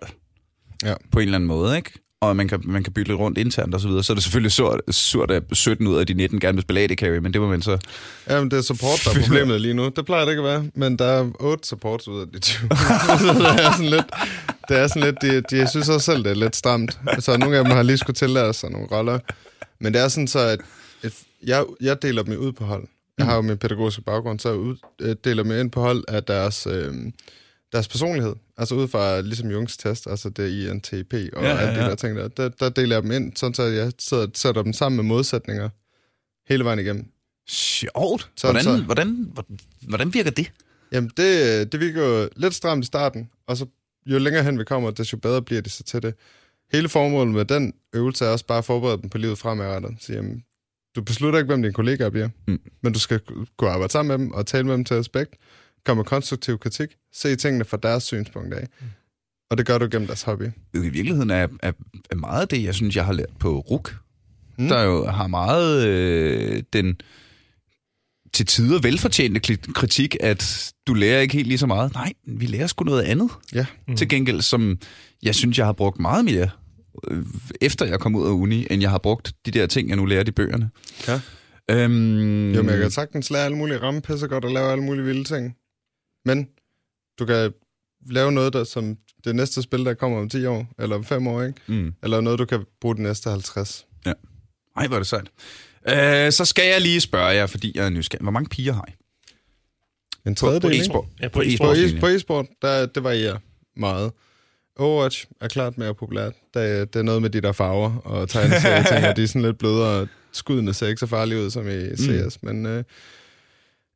Ja. på en eller anden måde, ikke? Og man kan, man kan bytte lidt rundt internt og så videre. Så er det selvfølgelig surt, surt at 17 ud af de 19 gerne vil spille AD Carry, men det må man så... Jamen, det er support, der er problemet lige nu. Det plejer det ikke at være, men der er 8 supports ud af de 20. så det er sådan lidt... Det er sådan lidt... De, de jeg synes også selv, det er lidt stramt. Så nogle af dem har lige skulle tillære sig nogle roller. Men det er sådan så, at et, jeg, jeg deler dem ud på hold. Jeg har jo min pædagogiske baggrund, så jeg ud, øh, deler dem ind på hold af deres, øh, deres personlighed. Altså ud fra ligesom Jungs test, altså det INTP og Ja, ja, ja, alt det der ting der. der. Der deler jeg dem ind, sådan så jeg sidder, sætter dem sammen med modsætninger hele vejen igennem. Sjovt. Sådan Hvordan, så. hvordan, hvordan, virker det? Jamen, det, det virker jo lidt stramt i starten, og så jo længere hen vi kommer, desto bedre bliver det så til det. Hele formålet med den øvelse er også bare at forberede dem på livet fremadrettet. Så jamen, du beslutter ikke, hvem dine kollegaer bliver, Mm. men du skal gå og arbejde sammen med dem og tale med dem til respekt, komme med konstruktiv kritik, se tingene fra deres synspunkt af. Mm. Og det gør du gennem deres hobby. I virkeligheden er, er, er meget af det, jeg synes, jeg har lært på RUK. Mm. Der jo har meget øh, den, til tider velfortjente kritik, at du lærer ikke helt lige så meget. Nej, vi lærer sgu noget andet. Ja. Mm. Til gengæld, som jeg synes, jeg har brugt meget mere, øh, efter jeg kom ud af uni, end jeg har brugt de der ting, jeg nu lærer i bøgerne. Ja. Øhm, Jo, men jeg kan sagtens lære alle mulige ramme pisse godt og lave alle mulige vilde ting. Men du kan lave noget, der som det næste spil, der kommer om 10 år, eller om 5 år, ikke? Mm. Eller noget, du kan bruge de næste 50. Ej, hvor er det sejt. Øh, så skal jeg lige spørge jer, fordi jeg er nysgerrig. Hvor mange piger har I? En På, på tredjedel, ikke? e-sport? Ja, på på e-sport. På, e- på e-sport, der, det varierer meget. Overwatch er klart mere populært. Det, det er noget med de der farver og tegneserier og de er sådan lidt blødere. Skuddene ser ikke så farlige ud som i CS, mm. men øh,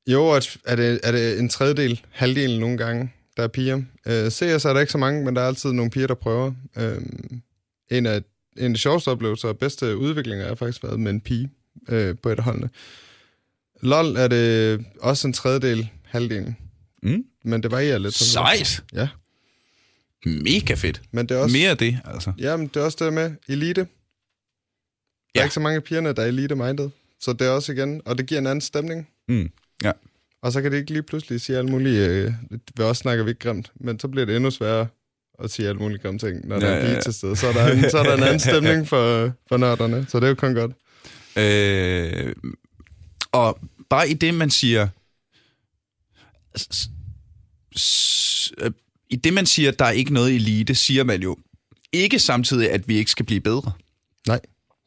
i Overwatch er det, er det en tredjedel, halvdelen nogle gange, der er piger. Øh, CS er der ikke så mange, men der er altid nogle piger, der prøver. Øh, en af en af de sjoveste oplevelser og bedste udviklinger har faktisk været med en pige øh, på et af holdene. LOL er det også en tredjedel, halvdelen. Mm. Men det varierer lidt. Sejt! Ja. Mega fedt. Men det er også, Mere af det, altså. Jamen, det er også det med elite. Der Ja. er ikke så mange pigerne, der er elite-minded. Så det er også igen, og det giver en anden stemning. Mm. Ja. Og så kan det ikke lige pludselig sige alle mulige, øh, ved os snakker vi ikke grimt, men så bliver det endnu sværere at sige alle mulige grimme ting, når der Ja, er ja, ja. til stede. Så er der en, så er der en anden stemning for, for nørderne, så det er jo kun godt. Øh, og bare i det, man siger... s- s- I det, man siger, der er ikke noget elite, siger man jo ikke samtidig, at vi ikke skal blive bedre. Nej,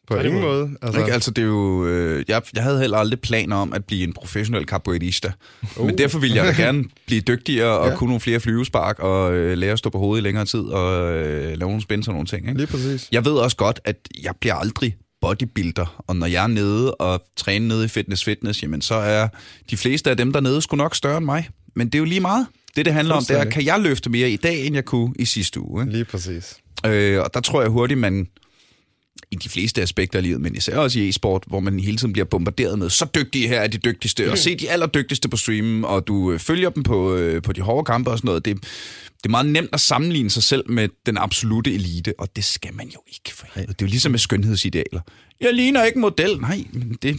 på ingen må- måde. Altså, ikke? altså det er jo, øh, jeg, jeg havde heller aldrig planer om at blive en professionel capoeirista. Uh. Men derfor ville jeg da gerne blive dygtigere og Ja. kunne nogle flere flyvespark og øh, lære at stå på hovedet i længere tid og øh, lave nogle spænds og nogle ting. Ikke? Lige præcis. Jeg ved også godt, at jeg bliver aldrig bodybuilder, og når jeg er nede og træner nede i Fitness Fitness, jamen så er de fleste af dem dernede sgu nok større end mig. Men det er jo lige meget. Det, det handler om, det er, kan jeg løfte mere i dag, end jeg kunne i sidste uge? Ikke? Lige præcis. Øh, og der tror jeg hurtigt, man i de fleste aspekter af livet, men især også i e-sport, hvor man hele tiden bliver bombarderet med, så dygtige her er de dygtigste, og se de allerdygtigste på streamen, og du øh, følger dem på, øh, på de hårde kampe og sådan noget. Det, det er meget nemt at sammenligne sig selv med den absolute elite, og det skal man jo ikke for helvede. Det er jo ligesom med skønhedsidealer. Jeg ligner ikke model. Nej, men det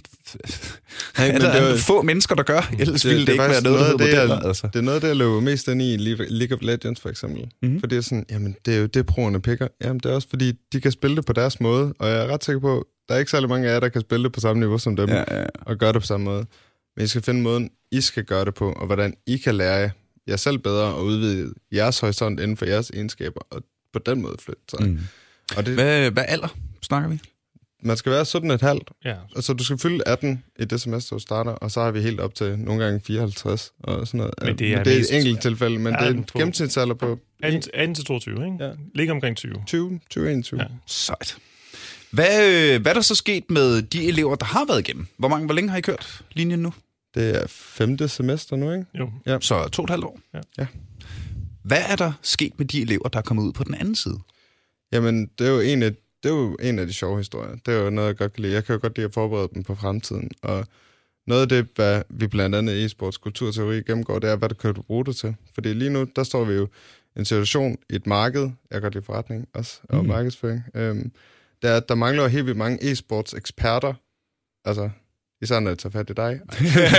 Nej, er men der det er jo- få mennesker, der gør. Ellers ville det, det ikke være faktisk noget, der det, modeller. jeg, Altså. Det er noget det, jeg løber mest ind i League of Legends, for eksempel. Mhm. Mm-hmm. Fordi det er sådan, jamen, det er jo det, proerne pikker. Jamen, det er også fordi, de kan spille det på deres måde, og jeg er ret sikker på, der er ikke særlig mange af jer, der kan spille det på samme niveau som dem, Ja, ja. og gøre det på samme måde. Men I skal finde måden, I skal gøre det på, og hvordan I kan lære jer selv bedre, og udvide jeres horisont inden for jeres egenskaber, og på den måde flytte sig. Mm. Og det, Hvad, hvad alder snakker vi? Man skal være 17 et halvt, Ja. Altså, du skal fylde 18 i det semester, du starter, og så har vi helt op til nogle gange 54 og sådan noget. Men det er det er mest- et enkelt tilfælde, men Ja, det er men gennemsnitsalder på 18, 18 til 22, ikke? Ja. Ligger omkring 20. 20, 20 21. Ja. Ja. Sejt. Hvad, øh, hvad er der så sket med de elever, der har været igennem? Hvor, mange, hvor længe har I kørt linjen nu? Det er femte semester nu, ikke? Jo. Så to og et halvt år? Ja. Ja. Hvad er der sket med de elever, der er kommet ud på den anden side? Jamen, det er jo en af, det er jo en af de sjove historier. Det er jo noget, jeg godt kan lide. Jeg kan jo godt lide at forberede dem på fremtiden. Og noget af det, hvad vi blandt andet i e-sports kulturteori gennemgår, det er, hvad du kan du bruge det til. Fordi lige nu, der står vi jo i en situation i et marked, jeg kan godt lide forretning også, og Mm. markedsføring, øhm, der, er, der mangler helt vildt mange e-sports eksperter, altså især når jeg tager fat i dig.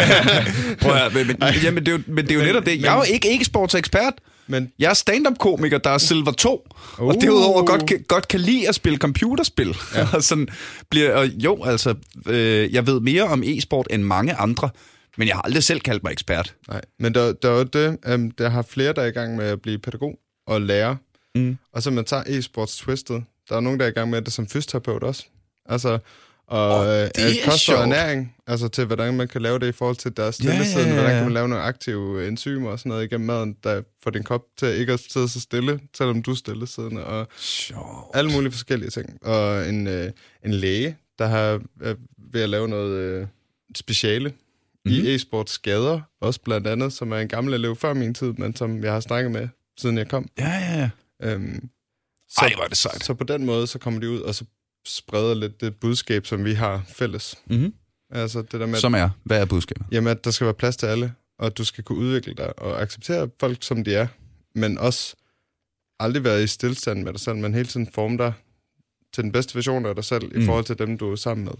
Prøv at, men, men, jamen, det er jo, men det er jo netop det. Jeg er jo ikke, ikke sportsekspert. Men Jeg er stand-up-komiker, der er Silver 2, uh. og derudover godt kan, godt kan lide at spille computerspil. Ja. og sådan bliver, og jo, altså, øh, jeg ved mere om e-sport end mange andre, men jeg har aldrig selv kaldt mig ekspert. Nej, men der, der er jo det, um, der har flere, der er i gang med at blive pædagog og lærer. Mm. Og så man tager e-sports twistet. Der er nogen, der er i gang med det som fysioterapeut også. Altså, og oh, det er kost og ernæring, altså til hvordan man kan lave det i forhold til deres Ja, ja, stillesiden, ja, hvordan ja. kan man lave nogle aktive enzymer og sådan noget igennem maden, der får din krop til ikke at sidde så stille, selvom du er stillesiddende, og Sjovt. alle mulige forskellige ting. Og en, øh, en læge, der har øh, ved at lave noget øh, speciale. Mhm. i e-sports skader, også blandt andet, som er en gammel elev før min tid, men som jeg har snakket med, siden jeg kom. Ja, ja, ja. Øhm, Ej, hvor er det sejt. så på den måde, så kommer de ud, og så spreder lidt det budskab, som vi har fælles. Mm-hmm. Altså det der med, Som er, hvad er budskabet? jamen, at der skal være plads til alle, og at du skal kunne udvikle dig og acceptere folk, som de er, men også aldrig være i stillstand med dig selv, men hele tiden forme dig til den bedste version af dig selv, mm. I forhold til dem, du er sammen med.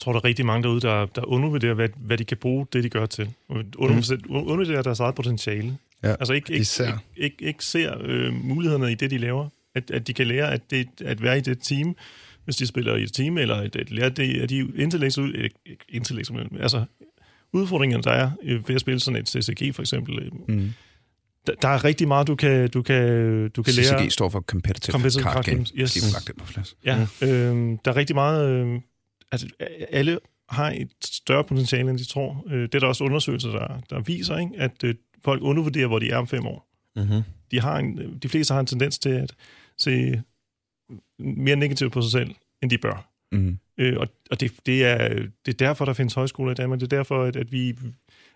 tror, der er rigtig mange derude, der, der undervurderer, hvad, hvad de kan bruge det, de gør til. Undervurderer, mm. undervurderer deres eget potentiale. Ja, altså ikke, ikke, især. ikke, ikke, ikke ser øh, mulighederne i det, de laver. At, at de kan lære at, det, at være i det team, hvis de spiller i et team, eller at, at lære det, at de intellektuelle, ikke intellektuelle, altså udfordringerne, der er øh, ved at spille sådan et CCG for eksempel. øh, Mm. Der, der er rigtig meget, du kan, du kan, du kan lære. CCG står for Competitive, Competitive Card, Card Game. Games, yes. Lige det på plads. Ja, øh, der er rigtig meget... Øh, altså, alle har et større potentiale, end de tror. Øh, det er der også undersøgelser, der, der viser, ikke? at øh, folk undervurderer, hvor de er om fem år. Mm-hmm. De, har en, de fleste har en tendens til at se mere negativt på sig selv, end de bør. Mm. Øh, og og det, det, er, det er derfor, der findes højskoler i Danmark. Det er derfor, at, at, vi,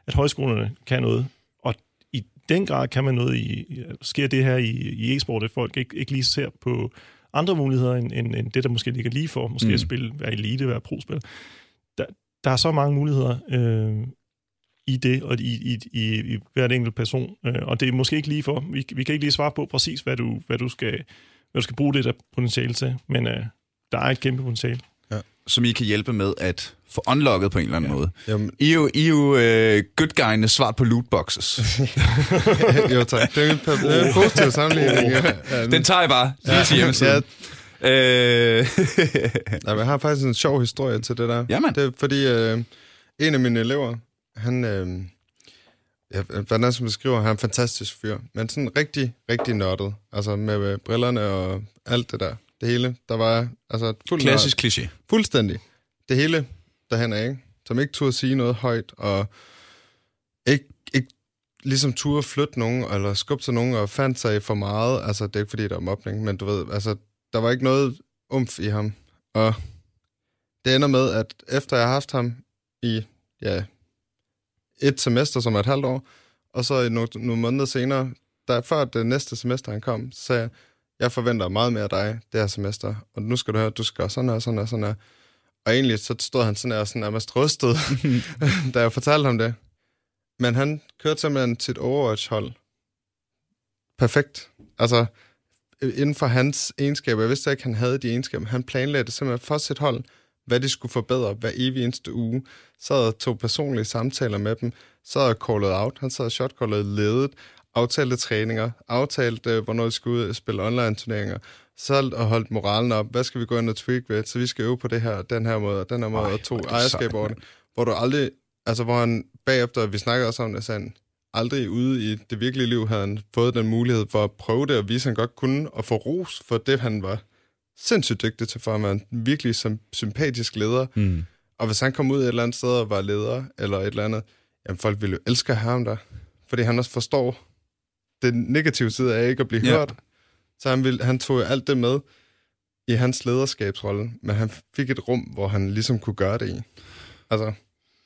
at højskolerne kan noget. Og i den grad kan man noget i... Sker det her i, i e-sport, at folk ikke, ikke lige ser på andre muligheder, end, end, end det, der måske ligger lige for. Måske mm. at spille, være elite, være pro-spiller. Der, der er så mange muligheder øh, i det, og i, i, i, i hvert enkelt person. Øh, og det er måske ikke lige for. Vi, vi kan ikke lige svare på præcis, hvad du, hvad du, skal, hvad du skal bruge det der potentiale til. Men øh, der er et kæmpe potentiale. Som I kan hjælpe med at få unlocket på en eller anden ja. måde. Jamen, I er jo, I er jo uh, good guy'ne svar på lootboxes. jo tak. Det er en, det er en positiv sammenligning. Ja. Ja, Den tager jeg bare lige til hjemmesiden. Ja. Øh, Nej, men jeg har faktisk en sjov historie til det der. Jamen. Det er fordi, øh, en af mine elever, han... Øh, ja, hvordan er det, som beskriver, han er en fantastisk fyr, men sådan rigtig, rigtig nørdet. Altså med, med brillerne og alt det der. Det hele, der var altså fuld Klassisk kliché. Fuldstændig. Det hele derhen er, ikke? Som ikke turde sige noget højt, og ikke, ikke ligesom turde flytte nogen, eller skubbe til nogen, og fandt sig for meget. Altså, det er ikke fordi, der er mobning, men du ved, altså, der var ikke noget umf i ham. Og det ender med, at efter jeg har haft ham i, ja, et semester, som er et halvt år, og så nogle, nogle måneder senere, der, før det næste semester han kom, så sagde jeg, jeg forventer meget mere af dig det her semester, og nu skal du høre, du skal gøre sådan her, sådan her, sådan her. Og egentlig så stod han sådan her, sådan nærmest rystet, da jeg fortalte ham det. Men han kørte simpelthen et Overwatch-hold. Perfekt. Altså, inden for hans egenskaber. Jeg vidste ikke, at han havde de egenskaber. Han planlagde det simpelthen for sit hold, hvad de skulle forbedre hver evig eneste uge. Så og tog personlige samtaler med dem. Så og callet out. Han sad og shotcallet ledet. Aftalte træninger. Aftalte, øh, hvornår de skulle ud og spille online-turneringer. Så og holdt moralen op. Hvad skal vi gå ind og tweak ved? Så vi skal øve på det her, den her måde, og den her måde, Ej, og det ejerskab over det. Hvor du aldrig, altså hvor han bagefter, vi snakkede også om det, sagde han, aldrig ude i det virkelige liv havde han fået den mulighed for at prøve det, og vise, at han godt kunne, og få ros for det, han var sindssygt dygtig til, en virkelig som sympatisk leder. Mm. Og hvis han kom ud et eller andet sted og var leder, eller et eller andet, jamen folk ville jo elske ham der. Fordi han også forstår den negative side af ikke at blive ja. hørt. Så han, ville, han tog jo alt det med i hans lederskabsrolle, men han fik et rum, hvor han ligesom kunne gøre det i. Altså,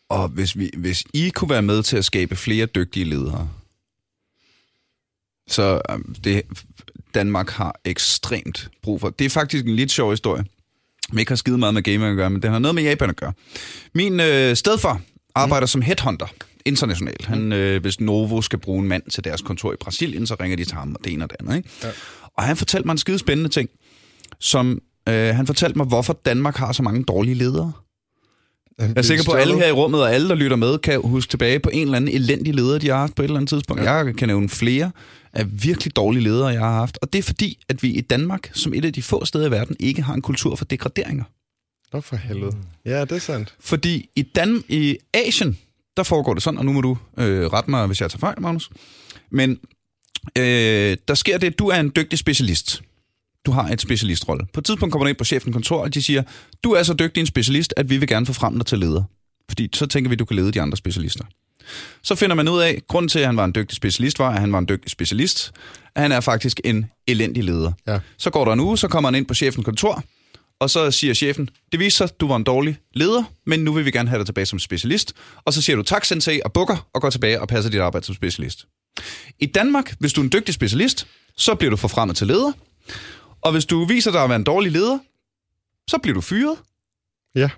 Og hvis, vi, hvis I kunne være med til at skabe flere dygtige ledere, så um, det Danmark har ekstremt brug for. Det er faktisk en lidt sjov historie. som ikke har skide meget med gaming at gøre, men det har noget med Japan at gøre. Min øh, stedfar arbejder mm. som headhunter internationalt. Han, øh, hvis Novo skal bruge en mand til deres kontor i Brasilien, så ringer de til ham, og det ene og det andet. Ikke? Ja. Og han fortalte mig en skide spændende ting, som øh, han fortalte mig, hvorfor Danmark har så mange dårlige ledere. Jeg er sikker på, at alle her i rummet og alle, der lytter med, kan huske tilbage på en eller anden elendig leder, de har haft på et eller andet tidspunkt. Ja. Jeg kan nævne flere af virkelig dårlige ledere, jeg har haft. Og det er fordi, at vi i Danmark, som et af de få steder i verden, ikke har en kultur for degraderinger. Nå for helvede. Ja, det er sandt. Fordi i, Dan- i Asien, der foregår det sådan, og nu må du øh, rette mig, hvis jeg tager fejl, Magnus. Men øh, der sker det, at du er en dygtig specialist. Du har et specialistrolle. På et tidspunkt kommer du ind på chefen kontor, og de siger, du er så dygtig en specialist, at vi vil gerne få frem dig til leder. Fordi så tænker vi, at du kan lede de andre specialister. Så finder man ud af, at grunden til, at han var en dygtig specialist, var, at han var en dygtig specialist. At han er faktisk en elendig leder. Ja. Så går der en uge, så kommer han ind på chefens kontor, og så siger chefen, det viser sig, du var en dårlig leder, men nu vil vi gerne have dig tilbage som specialist. Og så siger du tak, sensei, og bukker, og går tilbage og passer dit arbejde som specialist. I Danmark, hvis du er en dygtig specialist, så bliver du forfremmet til leder. Og hvis du viser dig at være en dårlig leder, så bliver du fyret. Ja.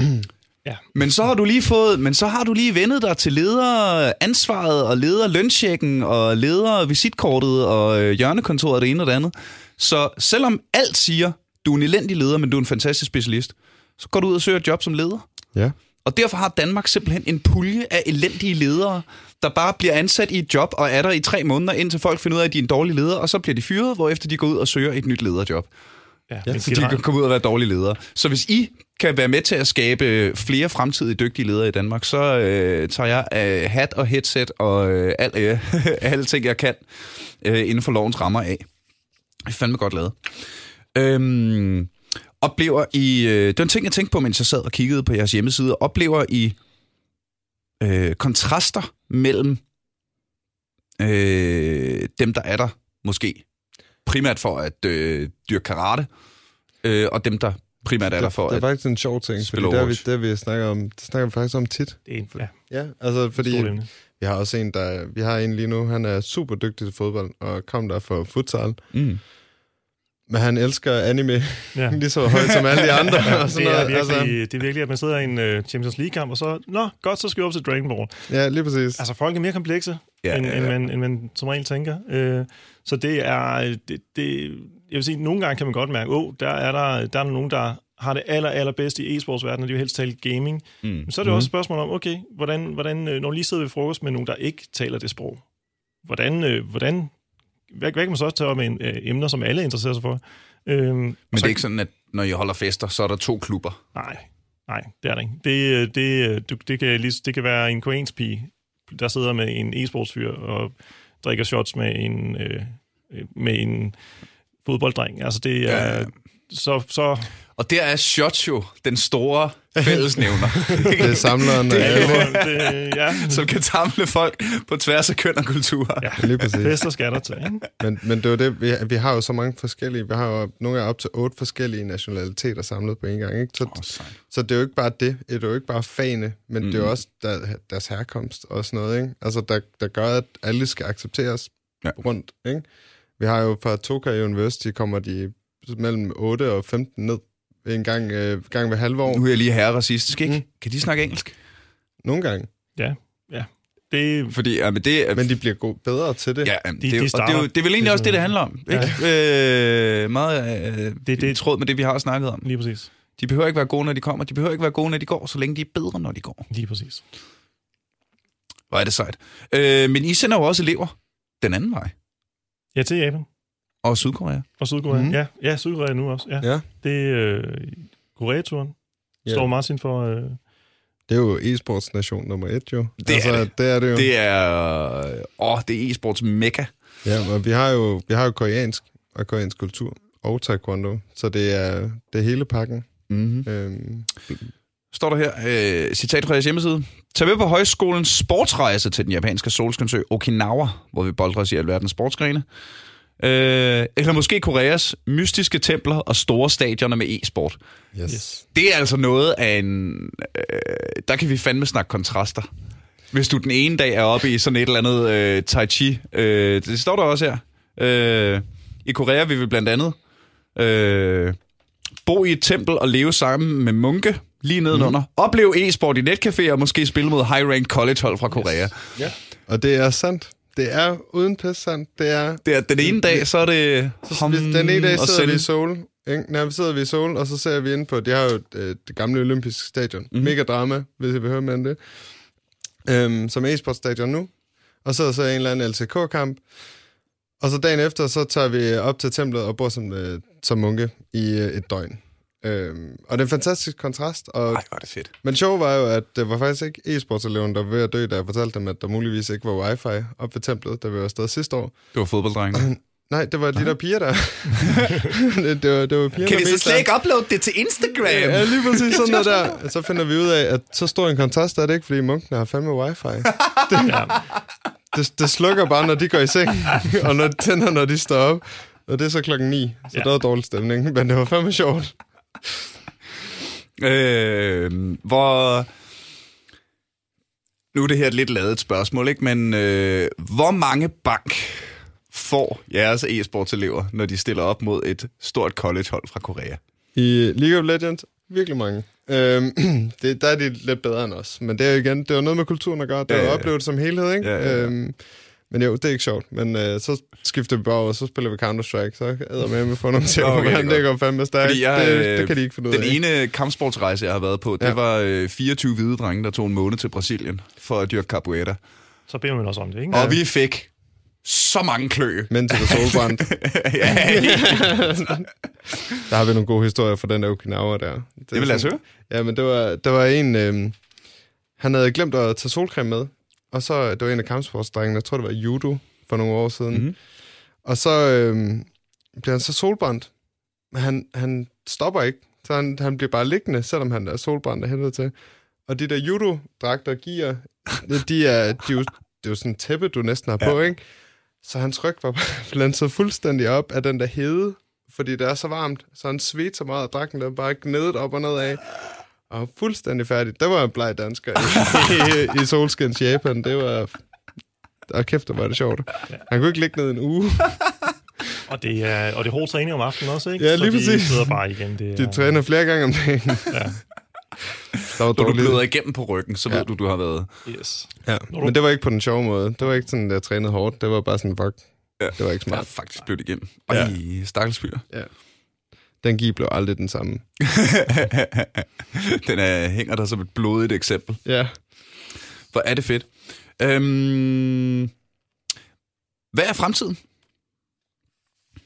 Ja. Men så har du lige fået, men så har du lige vendet dig til lederansvaret og leder lønchecken og leder visitkortet og øh, hjørnekontoret og det ene og det andet. Så selvom alt siger, du er en elendig leder, men du er en fantastisk specialist, så går du ud og søger et job som leder. Ja. Og derfor har Danmark simpelthen en pulje af elendige ledere, der bare bliver ansat i et job og er der i tre måneder, indtil folk finder ud af, at de er en dårlig leder, og så bliver de fyret, hvorefter de går ud og søger et nyt lederjob. Ja, Ja, Så de kan komme ud og være dårlige ledere. Så hvis I kan være med til at skabe flere fremtidige dygtige ledere i Danmark, så øh, tager jeg øh, hat og headset og øh, alt, øh, alle ting, jeg kan øh, inden for lovens rammer af. Det er fandme godt lavet. Øhm, oplever I... Øh, det var en ting, jeg tænkte på, mens jeg sad og kiggede på jeres hjemmeside. Oplever I øh, kontraster mellem øh, dem, der er der måske primært for at øh, dyrke karate, øh, og dem, der primært er der for det, det at... er faktisk en sjov ting, fordi det vi, det har vi snakket om, det snakker vi faktisk om tit. Det er en, ja, Ja, altså fordi vi har også en, der, vi har en lige nu, han er super dygtig til fodbold, og kom der for futsal. Mm. Men han elsker anime Ja. lige så højt som alle de andre. og sådan Det er, noget. virkelig, Altså, det er virkelig, at man sidder i en uh, Champions League-kamp, og så, nå, godt, så skal vi op til Dragon Ball. ja, lige præcis. Altså, folk er mere komplekse, Ja, end, ja, ja. End, man, end man som regel tænker. Øh, så det er, det, det, jeg vil sige, nogle gange kan man godt mærke, åh, oh, der er der, der er nogen, der har det aller, allerbedste i e-sportsverdenen, og de vil helst tale gaming. Mm. Men så er det mm. også et spørgsmål om, okay, hvordan, hvordan, øh, når lige sidder ved frokost med nogen, der ikke taler det sprog, hvordan, øh, hvordan hvad, hvad kan man så tage op med en, øh, emner, som alle interesserer sig for? Øhm, Men det er ikke sådan, at når I holder fester, så er der to klubber. Nej, nej, det er det ikke. Det, øh, det, du- det, kan, lige, det kan være en koreansk pige, der sidder med en e-sportsfyr og drikker shots med en, øh, med en fodbolddreng. Altså det er... Ja. Ja. Så, så Og der er shots jo den store fællesnævner, Det er samleren Det af er alle. det, ja, som kan samle folk på tværs af køn og kultur. ja. Lige præcis. Fester skal der til, ikke? Men, men det er jo det, vi, vi har jo så mange forskellige, vi har jo nogle af op til otte forskellige nationaliteter samlet på en gang, ikke? Så, sejt. så det er jo ikke bare det, det er jo ikke bare fagene, men mm. det er jo også der, deres herkomst og sådan noget, ikke? Altså, der, der gør, at alle skal accepteres ja. rundt, ikke? Vi har jo fra Tokai University, kommer de mellem 8 og 15 ned en gang, øh, gang ved halve år. Nu er jeg lige herre racistisk, ikke? Mm. Kan de snakke engelsk? Nogle gange. Ja, ja. Det, Fordi, ja, men det. Men de bliver gode, bedre til det. Ja, jamen, De- det, er, de jo- og det, er starter. jo, det er vel egentlig Det også det, det handler om. Ikke? Øh, meget øh, det, det- det, tråd med det, vi har snakket om. lige præcis. De behøver ikke være gode, når de kommer. De behøver ikke være gode, når de går, så længe de er bedre, når de går. Lige præcis. Hvor er det sejt. Øh, men I sender jo også elever den anden vej. Ja, til Japan. Og Sydkorea. Og Sydkorea. Mm. Ja, ja, Sydkorea nu også. Ja. Ja. Det er øh, Koreaturen. Ja. Står Martin for... Øh, Det er jo e-sportsnation nummer et, jo. Det er det. det er det jo. Det er... Åh, det er e-sports mekka. Ja, og vi har jo, vi har jo koreansk og koreansk kultur og taekwondo, så det er, det er hele pakken. Mm-hmm. Øhm, Står der her, øh, citat fra jeres hjemmeside. Tag med på højskolens sportsrejse til den japanske solskinsø Okinawa, hvor vi boldrer os i alverdens sportsgrene. Øh, eller måske Koreas mystiske templer og store stadioner med e-sport. yes. yes. Det er altså noget af en... Øh, der kan vi fandme snakke kontraster. Hvis du den ene dag er oppe i sådan et eller andet øh, tai chi. Øh, det står der også her. Øh, I Korea vil vi blandt andet øh, bo i et tempel og leve sammen med munke lige nedenunder. Mm. Opleve e-sport i netcafé og måske spille mod high-ranked college-hold fra Korea. Yes. Og det er sandt. Det er uden pis sandt. Det er... Det er, den ene dag, så er det ham Hvis den ene dag sidder vi i sende. Seoul. Vi sidder vi i Seoul, og så ser vi ind på, det har jo øh, det gamle olympiske stadion. Mm-hmm. Mega drama, hvis jeg vil høre om det. Øhm, som er e-sportstadion nu. Og så er så en eller anden LCK-kamp. Og så dagen efter, så tager vi op til templet og bor som, øh, som munke i øh, et døgn. Øhm, og det er en fantastisk kontrast. Og, Ej, hvor det fedt. men sjov var jo, at det var faktisk ikke e-sportseleven, der var ved at dø, da jeg fortalte dem, at der muligvis ikke var wifi op ved templet, da vi var afsted sidste år. Det var fodbolddrengene. Nej, det var de der piger der. det, det, var, det var piger Kan vi der så slet der. ikke uploade det til Instagram? Ja, lige præcis sådan noget der. Så finder vi ud af, at så stor en kontrast er det ikke, fordi munkene har fandme wifi. Ja. Det, det slukker bare, når de går i seng, og når det tænder, når de står op. Og det er så klokken 9, så Ja. ja. der er dårlig stemning. Men det var fandme sjovt. Øh, hvor... Nu er det her et lidt ladet spørgsmål, ikke? Men øh, hvor mange bank får jeres e-sportselever, når de stiller op mod et stort collegehold fra Korea? I League of Legends, virkelig mange. Øhm, det, der er de lidt bedre end os. Men det er jo igen, det er noget med kulturen at gøre. Det er Ja, ja, ja. oplevet som helhed, ikke? Ja, ja, ja. Øhm, Men jo, det er ikke sjovt. Men øh, så skifter vi bare over, og så spiller vi Counter-Strike. Så æder med, at vi får nogle til, Okay, okay, det er går fandme stærkt. Jeg, det, øh, det, kan de ikke finde ud af. Den ene kampsportsrejse, jeg har været på, det Ja. var øh, 24 hvide drenge, der tog en måned til Brasilien for at dyrke capoeira. Så beder man også om det, ikke? Og vi fik så mange klø. Men til det solbrændt. ja. Der har vi nogle gode historier fra den der Okinawa der. Det, det vil lade os høre. Ja, men det var, der var en... Øh, han havde glemt at tage solcreme med. Og så, det var en af kampsportsdrengene, jeg tror det var judo for nogle år siden. Mhm. Mm-hmm. Og så øh, bliver han så solbrændt. Men han, han stopper ikke. Så han, han bliver bare liggende, selvom han er solbrændt af helvede til. Og de der judo-dragter giver, de er, de er jo, det er jo sådan en tæppe, du næsten har på, ikke? Så hans ryg var bare blandet fuldstændig op af den der hede, fordi det er så varmt. Så han svedte så meget, at dragten der bare gnedet op og ned af. Og var fuldstændig færdig. Det var en bleg dansker i, i, i Solskins Japan. Det var... Og kæft, det var det sjovt. Han kunne ikke ligge ned en uge. Og det er, og det er hård træning om aftenen også, ikke? Ja, så lige de præcis. sidder bare igen. Det er, De træner flere gange om dagen. Ja. Der var Når du bløder igennem på ryggen, så ved Ja. du, du har været... Yes. Ja, du- men det var ikke på den sjove måde. Det var ikke sådan, at jeg trænede hårdt. Det var bare sådan, fuck. Ja. Det var ikke Jeg smart. faktisk blødt igennem. Ej, stakkels fyr. Den gi blev aldrig den samme. Den er, hænger der som et blodigt eksempel. Ja. Hvor er det fedt. Øhm, hvad er fremtiden?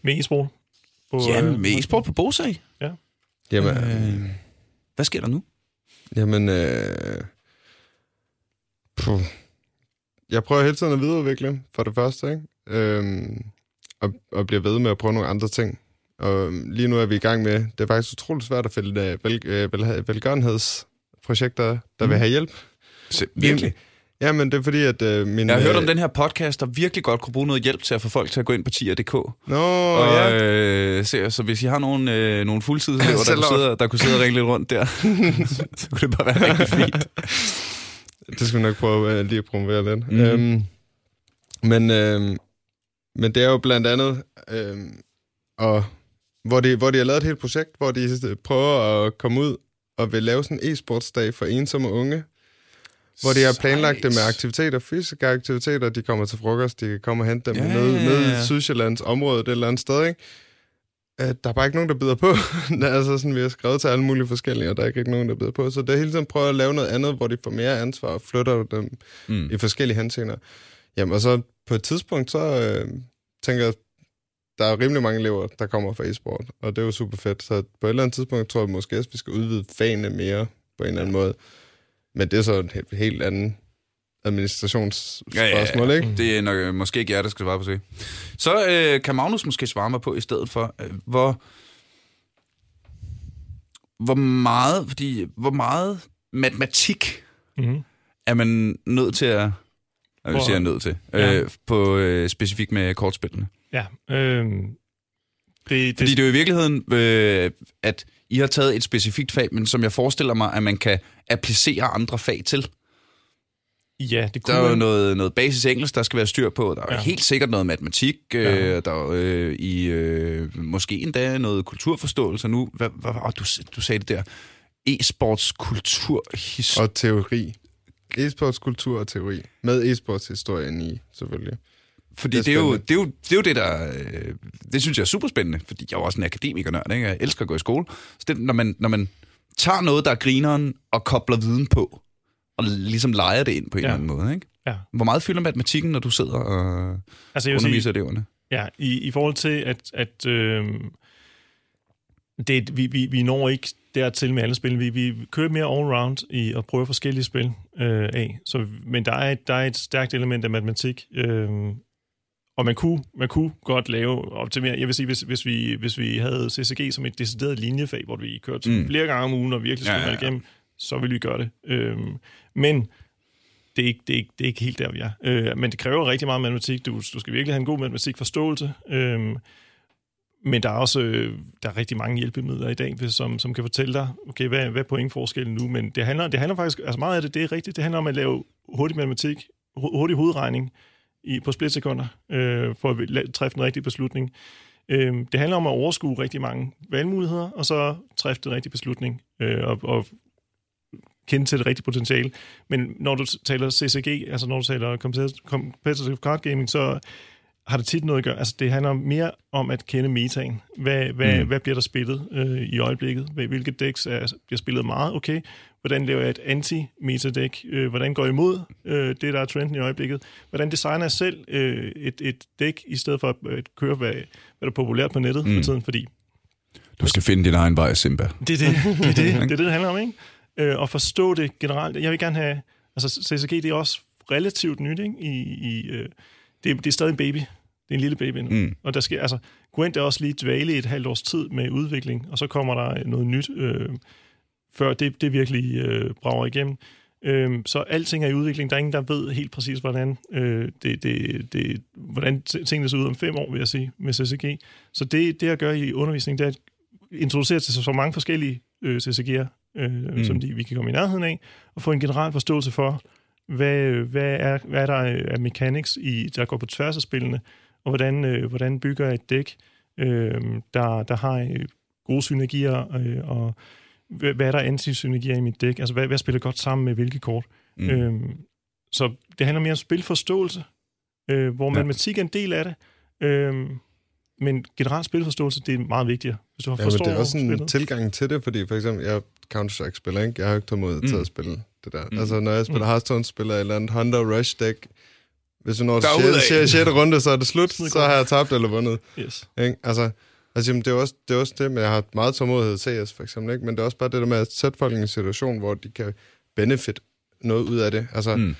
Med e-sport. På, Jamen, øh, med e-sport på Bosag. Jamen, Øh, hvad sker der nu? Jamen, øh... Puh. Jeg prøver hele tiden at videreudvikle, for det første, ikke? Øhm, og, og bliver ved med at prøve nogle andre ting. Og lige nu er vi i gang med, det er faktisk utroligt svært at finde øh, vel, øh, vel, velgørenhedsprojekter, der mm. vil have hjælp. Se, virkelig. Ja, men det er fordi, at øh, min... Jeg har hørt øh, om den her podcast, der virkelig godt kunne bruge noget hjælp til at få folk til at gå ind på tier.dk. Nå, Og, ja. øh, se, så hvis I har nogle, øh, nogle fuldtidselever, der, kunne sidde, der kunne sidde og ringe lidt rundt der, så, kunne det bare være rigtig fint. Det skal vi nok prøve øh, lige at promovere lidt. Mm. Øhm, men, øhm, men det er jo blandt andet, øhm, og, hvor, de, hvor de har lavet et helt projekt, hvor de prøver at komme ud og vil lave sådan en e-sportsdag for ensomme unge, hvor de har planlagt det med aktiviteter, fysiske aktiviteter, de kommer til frokost, de kan komme og hente dem Ja, nede, ja, nede ja. i Sydsjællands område, et eller andet sted, ikke? Øh, Der er bare ikke nogen, der bider på. Der er altså sådan, vi har skrevet til alle mulige forskellige, og der er ikke nogen, der bider på. Så det er hele tiden prøve at lave noget andet, hvor de får mere ansvar og flytter dem Mm. i forskellige henseender. Jamen, og så på et tidspunkt, så øh, tænker jeg, der er rimelig mange elever, der kommer fra e-sport, og det er jo super fedt. Så på et eller andet tidspunkt tror jeg måske også, vi skal udvide fagene mere på en eller anden måde. Men det er så et he- helt andet administrationsspørgsmål, Ja, ja, ja. ikke? Det er nok, øh, måske ikke jer, der skal svare på det. Så øh, kan Magnus måske svare mig på i stedet for, øh, hvor, hvor meget, fordi, hvor meget matematik Mm-hmm. er man nødt til at, jeg vil sige, jeg er nødt til, Ja. øh, på øh, specifikt med kortspillene. Ja. Øh, det, Fordi det, det er jo i virkeligheden, øh, at I har taget et specifikt fag, men som jeg forestiller mig, at man kan applicere andre fag til. ja, det kunne Der er jo noget, noget basis engelsk, der skal være styr på. Der er ja. Helt sikkert noget matematik. Øh, Ja. Der er øh, i øh, måske endda noget kulturforståelse nu. Hvad, hvad, oh, du, du sagde det der. E-sports kulturhistorie. Og teori. E-sportskultur og teori. Med e-sportshistorien i, selvfølgelig. Fordi det det er er, jo, det, er jo, det er jo det, der... Øh, det synes jeg er super spændende, fordi jeg er jo også en akademikernørd, ikke? Jeg elsker at gå i skole. Så det, når, man, når man tager noget, der er grineren, og kobler viden på, og ligesom leger det ind på en Ja. eller anden måde, ikke? Ja. Hvor meget fylder matematikken, når du sidder og altså, jeg vil sige, underviser eleverne? Ja, i, i forhold til, at, at øh, det, vi, vi, vi når ikke dertil med alle spil. Vi, vi kører mere all-round i at prøve forskellige spil øh, af. Så, men der er, et, der er et stærkt element af matematik. Øh, og man kunne, man kunne godt lave optimere. Jeg vil sige, hvis, hvis, vi, hvis vi havde CCG som et decideret linjefag, hvor vi kørte Mm. flere gange om ugen og virkelig skulle ja, ja, ja. igennem, så ville vi gøre det. Øh, men det er, ikke, det, er ikke, det er ikke helt der, vi er. Øh, men det kræver rigtig meget matematik. Du, du skal virkelig have en god matematikforståelse. Øh, men der er også der er rigtig mange hjælpemidler i dag, som, som kan fortælle dig, okay, hvad, hvad er pointforskellen nu? Men det handler, det handler faktisk, altså meget af det, det er rigtigt, det handler om at lave hurtig matematik, hu- hurtig hovedregning i, på splitsekunder, øh, for at træffe en rigtig beslutning. Øh, det handler om at overskue rigtig mange valgmuligheder, og så træffe den rigtige beslutning, øh, og, og kende til det rigtige potentiale. Men når du taler CCG, altså når du taler competitive card gaming, så har det tit noget at gøre. Altså, det handler mere om at kende metaen. Hvad, hvad, mm. hvad bliver der spillet øh, i øjeblikket? Hvilke decks er, bliver spillet meget? Okay. Hvordan laver jeg et anti-meta-dæk? Øh, hvordan går jeg imod øh, det, der er trenden i øjeblikket? Hvordan designer jeg selv øh, et, et dæk, i stedet for at øh, køre, hvad, hvad der er populært på nettet mm. for tiden? Fordi du skal finde din egen vej, Simba. Det er det, det, er det, det, er det, det handler om, ikke? Øh, og forstå det generelt. Jeg vil gerne have... Altså, CCG, det er også relativt nyt, ikke? I, i, øh, det, det er stadig en baby. Det er en lille baby nu. Mm. Og der skal, altså, Gwent er også lige dvale i et halvt års tid med udvikling, og så kommer der noget nyt, øh, før det, det virkelig øh, brager igennem. Øh, så alting er i udvikling. Der er ingen, der ved helt præcis, hvordan, øh, det, det, det, hvordan tingene ser ud om fem år, vil jeg sige, med CCG. Så det, det at gøre i undervisning, det er at introducere til så mange forskellige øh, CCG'er, øh, mm. som de, vi kan komme i nærheden af, og få en generel forståelse for, hvad, hvad, er, hvad er der af mechanics, i, der går på tværs af spillene, og hvordan, øh, hvordan bygger et dæk, øh, der, der har øh, gode synergier, øh, og hvad, hvad er der anti-synergier i mit dæk, altså hvad, hvad spiller godt sammen med hvilke kort. Mm. Øh, så det handler mere om spilforståelse, øh, hvor ja. matematik er en del af det, øh, men generelt spilforståelse, det er meget vigtigere. Hvis du har ja, men det er også en spillet. tilgang til det, fordi for eksempel, jeg Counter-Strike-spiller, ikke? Jeg har ikke tålmodighed mm. til at spille det der. Mm. Altså, når jeg spiller mm. Hearthstone, spiller jeg et eller andet Hunter Rush deck. Hvis du når til 6. runde, så er det slut, så har jeg tabt eller vundet. Yes. Ikke? Altså, altså jamen, det, er også, det er også det, men jeg har meget tålmodighed til CS, for eksempel. Ikke? Men det er også bare det der med at sætte folk i en situation, hvor de kan benefit noget ud af det. Altså, mm.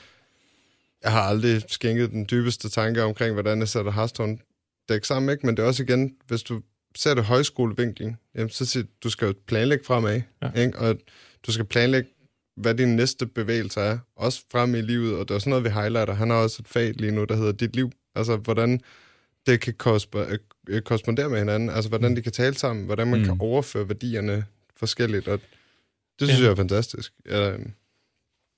jeg har aldrig skænket den dybeste tanke omkring, hvordan jeg sætter Hearthstone dæk sammen, ikke? men det er også igen, hvis du ser det højskolevinklen, jamen, så siger du skal jo planlægge fremad, ja. ikke? og du skal planlægge, hvad din næste bevægelse er, også frem i livet, og det er sådan noget, vi highlighter. Han har også et fag lige nu, der hedder Dit Liv, altså hvordan det kan øh, korrespondere med hinanden, altså hvordan mm. de kan tale sammen, hvordan man mm. kan overføre værdierne forskelligt, og det synes ja. jeg er fantastisk. Ja,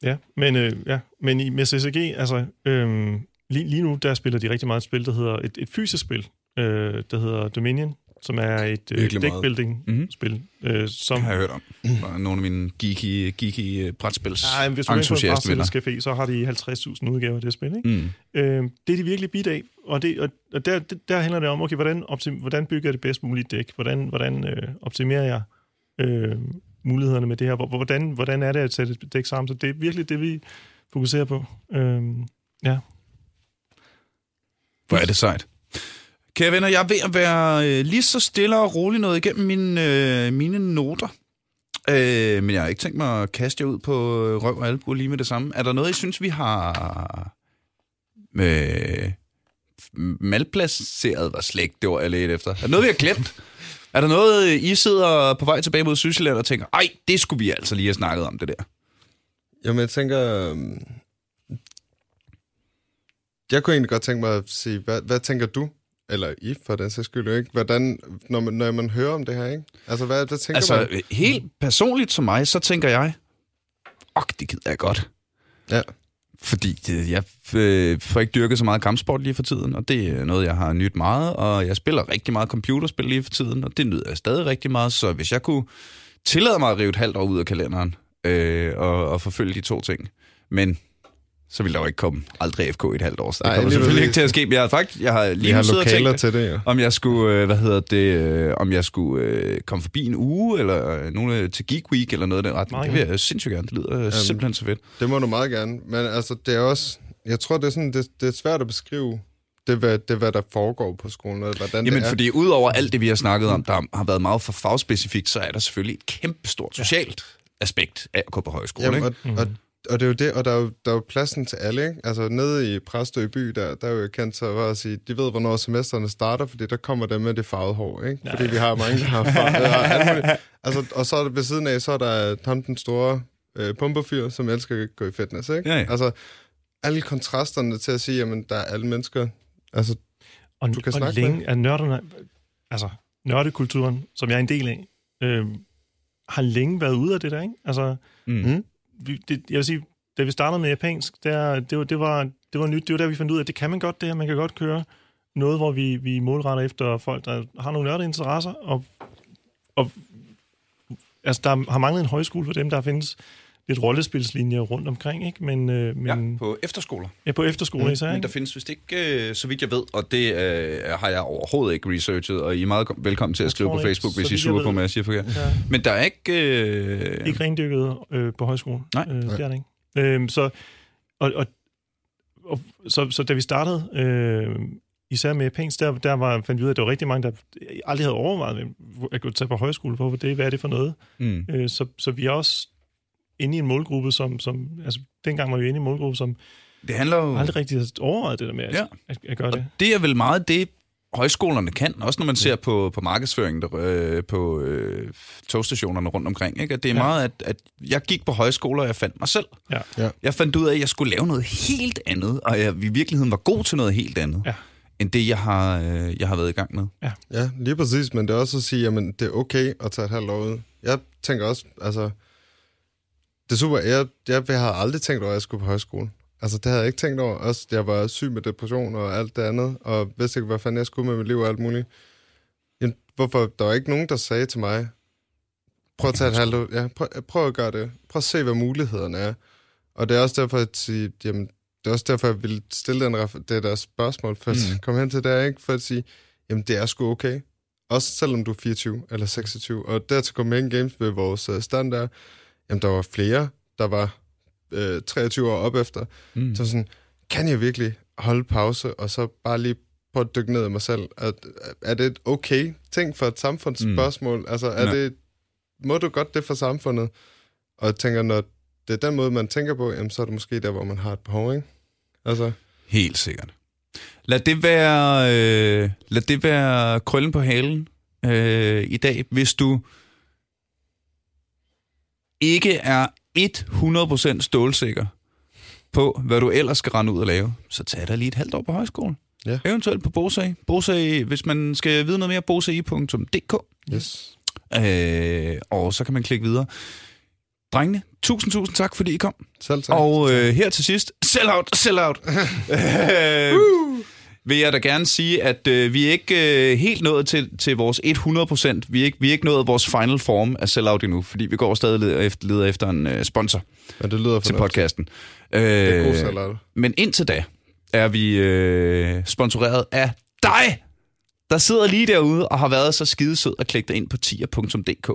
ja men, øh, ja, men i, med CCG, altså, øh, lige, lige nu, der spiller de rigtig meget et spil, der hedder et, et fysisk spil, øh, der hedder Dominion, som er et øh, deckbuilding-spil. Mm-hmm. Øh, som... Det har jeg hørt om. Nogle af mine geeky, geeky øh, brætspils ja, hvis du er på café, så har de 50.000 udgaver af det spil. Ikke? Mm. Øh, det er de virkelig bid af, og, det, og, og der, der handler det om, okay, hvordan, optim, hvordan bygger jeg det bedst mulige dæk? Hvordan, hvordan øh, optimerer jeg øh, mulighederne med det her? Hvordan, hvordan er det at sætte et dæk sammen? Så det er virkelig det, vi fokuserer på. Øh, ja. Hvor er det sejt. Kære venner, jeg er ved at være øh, lige så stille og rolig noget igennem mine, øh, mine noter. Øh, men jeg har ikke tænkt mig at kaste jer ud på øh, røv og albu lige med det samme. Er der noget, I synes, vi har med malplaceret, var slægt, det var jeg lidt efter. Er der noget, vi har glemt? Er der noget, I sidder på vej tilbage mod Sydsjælland og tænker, ej, det skulle vi altså lige have snakket om, det der? Jamen, jeg tænker... Øhm, jeg kunne egentlig godt tænke mig at sige, hvad, hvad tænker du eller I for den sags skyld, ikke? Hvordan, når man, når man hører om det her, ikke? Altså, hvad, hvad tænker altså, man? helt personligt som mig, så tænker jeg, ok, det gider jeg godt. Ja. Fordi jeg øh, får ikke dyrket så meget kampsport lige for tiden, og det er noget, jeg har nyt meget, og jeg spiller rigtig meget computerspil lige for tiden, og det nyder jeg stadig rigtig meget, så hvis jeg kunne tillade mig at rive et halvt år ud af kalenderen, øh, og, og forfølge de to ting, men så vil der jo ikke komme aldrig FK i et halvt år. Så det kommer selvfølgelig ikke til at ske. Men jeg har faktisk, jeg har lige har lokaler tænkt, til det, ja. om jeg skulle, øh, hvad hedder det, øh, om jeg skulle øh, komme forbi en uge, eller nogle til Geek Week, eller noget af den retning. Det vil jeg sindssygt gerne. Det lyder Jamen, simpelthen så fedt. Det må du meget gerne. Men altså, det er også, jeg tror, det er, sådan, det, det er svært at beskrive, det hvad, det, hvad der foregår på skolen, og hvordan Jamen, det er. fordi udover alt det, vi har snakket om, der har været meget for fagspecifikt, så er der selvfølgelig et kæmpestort socialt ja. aspekt af at gå på højskole. Jamen, ikke? Og, og og det er jo det, og der er jo, der er jo pladsen til alle, ikke? Altså nede i Præstø by, der, der er jo kendt sig at sige, de ved, hvornår semesterne starter, fordi der kommer dem med det farvede hår, ikke? Nej. Fordi vi har mange, der har farvet. altså, og så er ved siden af, så er der ham den store øh, pumperfyr, som elsker at gå i fitness, ikke? Ja, ja. Altså, alle kontrasterne til at sige, jamen, der er alle mennesker, altså, og, du kan og snakke længe med. er nørderne, altså, nørdekulturen, som jeg er en del af, øh, har længe været ude af det der, ikke? Altså, mm vi, det, jeg vil sige, da vi startede med japansk, der, det, var, det, var, det var nyt. Det var der, vi fandt ud af, at det kan man godt det her. Man kan godt køre noget, hvor vi, vi målretter efter folk, der har nogle nørdede interesser, og, og altså, der har manglet en højskole for dem, der findes lidt rollespilslinjer rundt omkring, ikke? Men, øh, men Ja, på efterskoler. ja, på efterskole især, Men der findes vist ikke, øh, så vidt jeg ved, og det øh, har jeg overhovedet ikke researchet, og I er meget kom- velkommen til at Jeg skrive på Facebook, hvis I er sure på mig, jeg siger forkert. Ja. Men der er ikke... Øh, Ikke rendyrket øh, på højskole. Nej. Øh, det er det ikke. Øh, så, og, og, og, så, så da vi startede, øh, især med japansk, der, der var, fandt vi ud af, at der var rigtig mange, der aldrig havde overvejet at gå tage på højskole. Hvorfor det? Hvad er det for noget? mm. Øh, så, så vi også inde i en målgruppe, som, som altså dengang var vi inde i en målgruppe, som Det handler jo... aldrig rigtig havde overvejet det der med at, Ja. at, at gøre det. Og det er vel meget det, højskolerne kan, også når man ser på, på markedsføringen der, øh, på øh, togstationerne rundt omkring. Ikke? At det er Ja. ja. meget, at, at jeg gik på højskoler, og jeg fandt mig selv. Ja. Ja. Jeg fandt ud af, at jeg skulle lave noget helt andet, og jeg i virkeligheden var god til noget helt andet, Ja. end det, jeg har, øh, jeg har været i gang med. Ja, lige præcis, men det er også at sige, jamen, det er okay at tage et halvt år ud. Jeg tænker også, altså, det er super, jeg, jeg, jeg har aldrig tænkt over, at jeg skulle på højskole. Altså, det havde jeg ikke tænkt over. Også, jeg var syg med depression og alt det andet, og vidste ikke, hvad fanden jeg skulle med mit liv og alt muligt. Jamen, hvorfor? Der var ikke nogen, der sagde til mig, prøv at tage et halvt ja, prøv, prøv at gøre det. Prøv at se, hvad mulighederne er. Og det er også derfor, at sige, jamen, det er også derfor, jeg ville stille den, det der spørgsmål, for at Mm. komme hen til det, ikke? For at sige, jamen, det er sgu okay. Også selvom du er 24 eller 26. Og der til Copenhagen Games ved vores øh, stand der, jamen, der var flere, der var øh, 23 år op efter. Mm. Så sådan, kan jeg virkelig holde pause, og så bare lige prøve at dykke ned i mig selv? Er, er det et okay ting for et samfundsspørgsmål? Mm. Altså, er Ja. det, må du godt det for samfundet? Og jeg tænker, når det er den måde, man tænker på, jamen, så er det måske der, hvor man har et behov, ikke? Altså, Helt sikkert. Lad det være, øh, lad det være krøllen på halen øh, i dag, hvis du ikke er 100% stålsikker på, hvad du ellers skal rende ud og lave, så tag dig lige et halvt år på højskole. Ja. Eventuelt på Bosag. Bosag, hvis man skal vide noget mere, bosag.dk. yes. Øh, og så kan man klikke videre. Drengene, tusind, tusind tak, fordi I kom. Selv tak. Og øh, her til sidst, sell out, sell out. øh, vil jeg da gerne sige, at øh, vi er ikke øh, helt nået til, til vores 100%. Vi er, ikke, vi er ikke nået vores final form af sell out endnu, fordi vi går stadig leder efter, leder efter en øh, sponsor ja, det lyder til podcasten. Øh, Det er god salad. men indtil da er vi øh, sponsoreret af dig, der sidder lige derude og har været så skidesød at klikke dig ind på tier.dk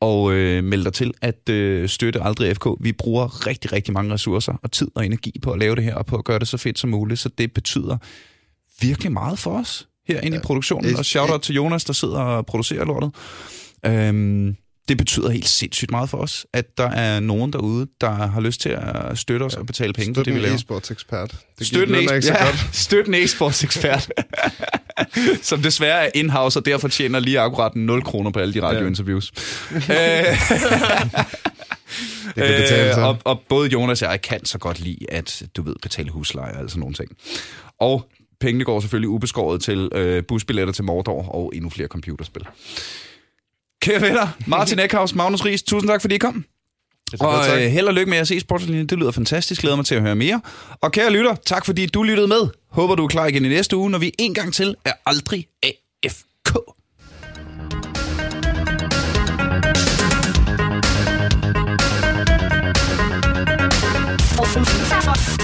og øh, melde dig til at øh, støtte Aldrig FK. Vi bruger rigtig, rigtig mange ressourcer og tid og energi på at lave det her og på at gøre det så fedt som muligt, så det betyder virkelig meget for os herinde ja, i produktionen. det- Og shout-out til Jonas, der sidder og producerer lortet. Øhm, det betyder helt sindssygt meget for os, at der er nogen derude, der har lyst til at støtte os og betale penge for det, vi laver. e-sports ekspert. Det Støt en, så ja, støt en e-sports ekspert, som desværre er in-house, og derfor tjener lige akkurat 0 kroner på alle de radiointerviews. Øh, Det kan betale sig. Øh, og, og både Jonas og jeg kan så godt lide, at du ved, betale husleje og sådan nogle ting. Og pengene går selvfølgelig ubeskåret til øh, busbilletter til Mordor og endnu flere computerspil. Kære venner, Martin Eckhaus, Magnus Ries, tusind tak, fordi I kom. Og øh, held og lykke med at se Sportslinjen. Det lyder fantastisk. Glæder mig til at høre mere. Og kære lytter, tak fordi du lyttede med. Håber du er klar igen i næste uge, når vi en gang til er aldrig AFK. Thank